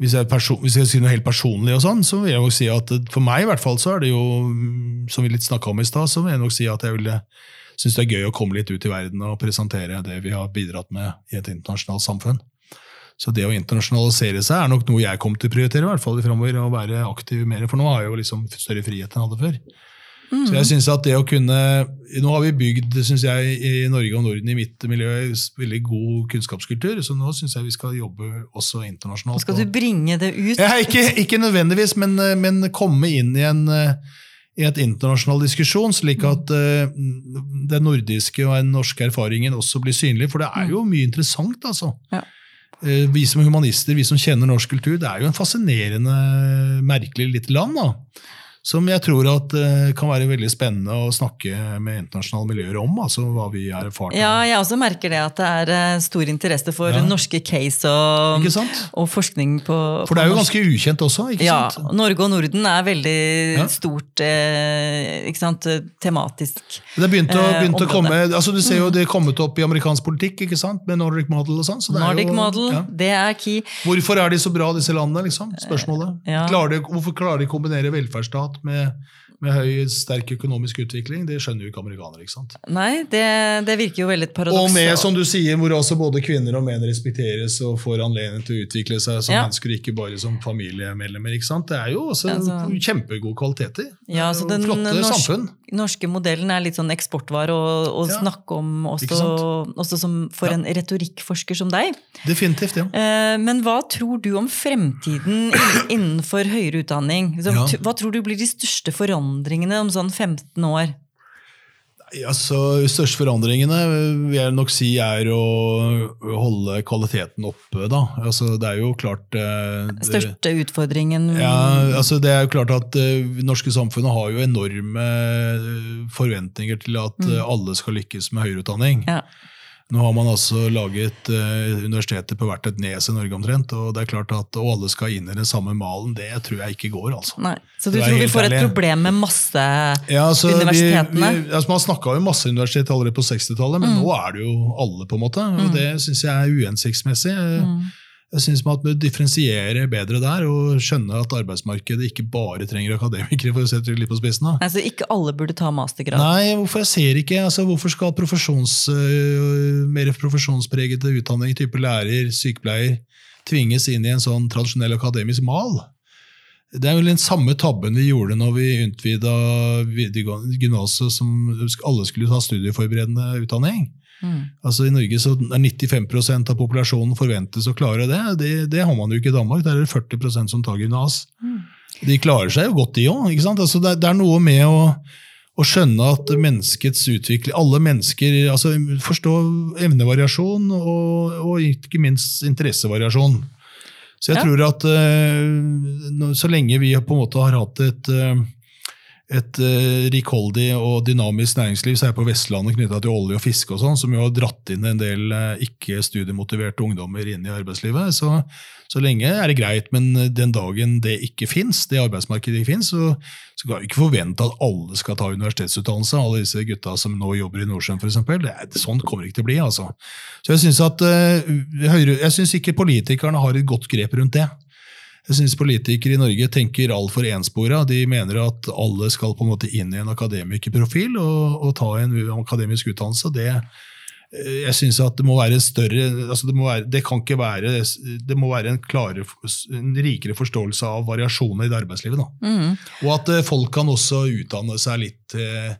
B: hvis jeg, person, hvis jeg sier noe helt personlig, og sånn, så vil jeg nok si at for meg i hvert fall så er det jo, som vi litt snakka om i stad, så vil jeg nok si at jeg ville syns det er gøy å komme litt ut i verden og presentere det vi har bidratt med i et internasjonalt samfunn. Så det å internasjonalisere seg er nok noe jeg kommer til å prioritere, i hvert fall i fremover, Å være aktiv mer, for nå har jeg jo liksom større frihet enn jeg hadde før.
A: Mm.
B: Så jeg synes at det å kunne, Nå har vi bygd synes jeg, i Norge og Norden i mitt miljø veldig god kunnskapskultur, så nå syns jeg vi skal jobbe også internasjonalt.
A: Skal du bringe det ut?
B: ja, ikke, ikke nødvendigvis, men, men komme inn i en i et internasjonal diskusjon, slik at uh, den nordiske og den norske erfaringen også blir synlig. For det er jo mye interessant, altså.
A: Ja.
B: Uh, Vi som humanister, vi som kjenner norsk kultur, det er jo en fascinerende, merkelig lite land. da. Som jeg tror at uh, kan være veldig spennende å snakke med internasjonale miljøer om. altså Hva vi har erfart.
A: Ja, jeg også merker det at det er eh, stor interesse for
B: Ja.
A: norske case og, og forskning på
B: For det er jo ganske ukjent også. ikke
A: Ja,
B: sant?
A: Norge og Norden er veldig
B: Ja.
A: stort eh, ikke sant, tematisk.
B: Det begynte å,
A: Eh,
B: å komme, altså Du ser jo det er kommet opp i amerikansk politikk ikke sant? med Nordic Model og sånn. så
A: Nordic
B: jo-
A: Model,
B: ja.
A: det er key.
B: Hvorfor er de så bra, disse landene? liksom? Spørsmålet.
A: Ja.
B: Klarer de, hvorfor klarer de å kombinere velferdsstat med, med høy, sterk økonomisk utvikling? Det skjønner jo ikke amerikanere. ikke sant?
A: Nei, det, det virker jo veldig paradoks.
B: Og med, som du sier, hvor også både kvinner og menn respekteres og får anledning til å utvikle seg som
A: Ja.
B: mennesker, ikke bare som familiemedlemmer. ikke sant? Det er jo også
A: Altså-
B: kjempegode kvaliteter.
A: Ja, så
B: er
A: den
B: jo
A: norsk- norske modellen er litt sånn eksportvare å, å
B: Ja,
A: snakke om også, også som for
B: Ja.
A: en retorikkforsker som deg.
B: Definitivt, ja.
A: Eh, Men hva tror du om fremtiden innenfor høyere utdanning? Hva tror du blir de største forandringene om sånn 15 år?
B: Altså, de største forandringene vil jeg nok si er å holde kvaliteten oppe. Da. Altså, det er jo klart eh, det-
A: Største utfordringen?
B: Ja, altså Det er jo klart at det norske samfunnet har jo enorme eh, forventninger til at mm. alle skal lykkes med høyere utdanning.
A: Ja.
B: Nå har man altså laget eh, universiteter på hvert et nes i Norge omtrent, og det er klart at og alle skal inn i den samme malen. Det tror jeg ikke går, altså.
A: Nei. Så du
B: Det
A: tror vi får et problem med masse
B: Ja, altså, altså, man snakka jo masse universitet allerede på 60-tallet, men nå er det jo alle, på en måte. Og det syns jeg er uhensiktsmessig. Jeg syns man bør differensiere bedre der, og skjønne at arbeidsmarkedet ikke bare trenger akademikere, for å sette litt på spissen. da.
A: Altså, ikke alle burde ta mastergrad.
B: Nei, hvorfor jeg ser ikke, altså Hvorfor skal profesjons, øh, mer profesjonspregete utdanning, type lærer, sykepleier, tvinges inn i en sånn tradisjonell akademisk mal? Det er vel den samme tabben vi gjorde når vi utvida gymnaset, som alle skulle ta studieforberedende utdanning.
A: Mm.
B: Altså I Norge så er 95% av populasjonen forventes å klare det. det. Det har man jo ikke i Danmark. Der er det 40% som tar gymnas. De klarer seg jo godt, de òg. Altså det, det er noe med å, å skjønne at menneskets utvikling Alle mennesker altså Forstå evnevariasjon og, og ikke minst interessevariasjon. Så jeg
A: Ja.
B: tror at eh, så lenge vi på en måte har hatt et eh, et uh, rikholdig og dynamisk næringsliv, jeg på Vestlandet knytta til olje og fiske, og sånn, som jo har dratt inn en del uh, ikke-studiemotiverte ungdommer inn i arbeidslivet. Så, så lenge er det greit, men den dagen det ikke fins, det arbeidsmarkedet ikke fins, så, så kan vi ikke forvente at alle skal ta universitetsutdannelse. Alle disse gutta som nå jobber i Nordsjøen, f.eks. Sånn kommer det ikke til å bli. altså. Så jeg syns at eh, ikke politikerne har et godt grep rundt det. Jeg synes Politikere i Norge tenker altfor enspora. De mener at alle skal på en måte inn i en akademikerprofil og, og ta en akademisk utdannelse. Det, eh, jeg synes at det må være større altså det, må være, det kan ikke være det må være en, klare, en rikere forståelse av variasjoner i det arbeidslivet.
A: Mm.
B: Og at eh, folk kan også utdanne seg litt eh,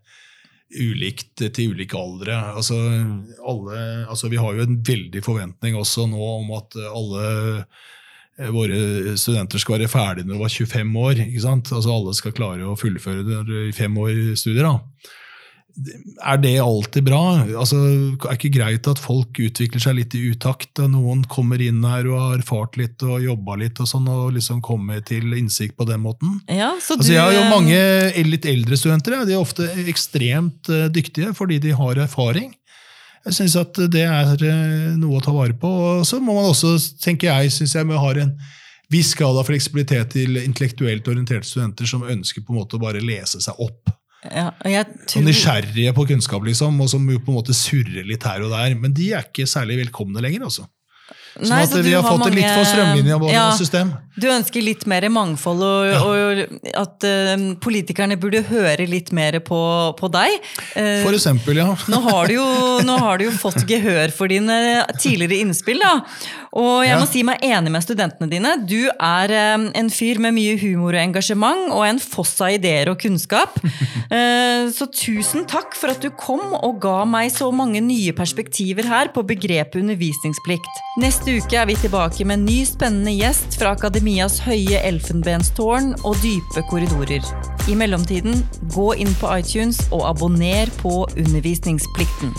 B: ulikt til ulike aldre. Altså, alle, altså, vi har jo en veldig forventning også nå om at alle våre studenter skal være ferdige når de var 25 år. ikke sant? Altså Alle skal klare å fullføre det i fem år studier. da. Er det alltid bra? Altså, er det ikke greit at folk utvikler seg litt i utakt? og Noen kommer inn her og har erfart litt og jobba litt og sånn, og liksom kommer til innsikt på den måten?
A: Ja, så
B: Altså,
A: du,
B: jeg har jo
A: eh,
B: mange litt eldre studenter. Ja. De er ofte ekstremt eh, dyktige fordi de har erfaring. Jeg syns at det er eh, noe å ta vare på. Og så må man også, tenker jeg, synes jeg, har en viss grad av fleksibilitet til intellektuelt orienterte studenter som ønsker på en måte å bare lese seg opp.
A: ja, og jeg
B: Og nysgjerrige på kunnskap, liksom, og som på en måte surrer litt her og der. Men de er ikke særlig velkomne lenger. altså. Sånn
A: Nei,
B: at vi
A: har,
B: har fått et litt for strømlinja
A: ja,
B: system.
A: Du ønsker litt mer mangfold, og,
B: Ja.
A: og at uh, politikerne burde høre litt mer på, på deg. Uh,
B: For eksempel, ja.
A: nå, har du jo, nå har du jo fått gehør for dine tidligere innspill, da. Og jeg må si meg enig med studentene dine. Du er eh, en fyr med mye humor og engasjement, og en foss av ideer og kunnskap. Eh, så tusen takk for at du kom og ga meg så mange nye perspektiver her på begrepet undervisningsplikt. Neste uke er vi tilbake med en ny spennende gjest fra Akademias høye elfenbenstårn og dype korridorer. I mellomtiden, gå inn på iTunes og abonner på Undervisningsplikten.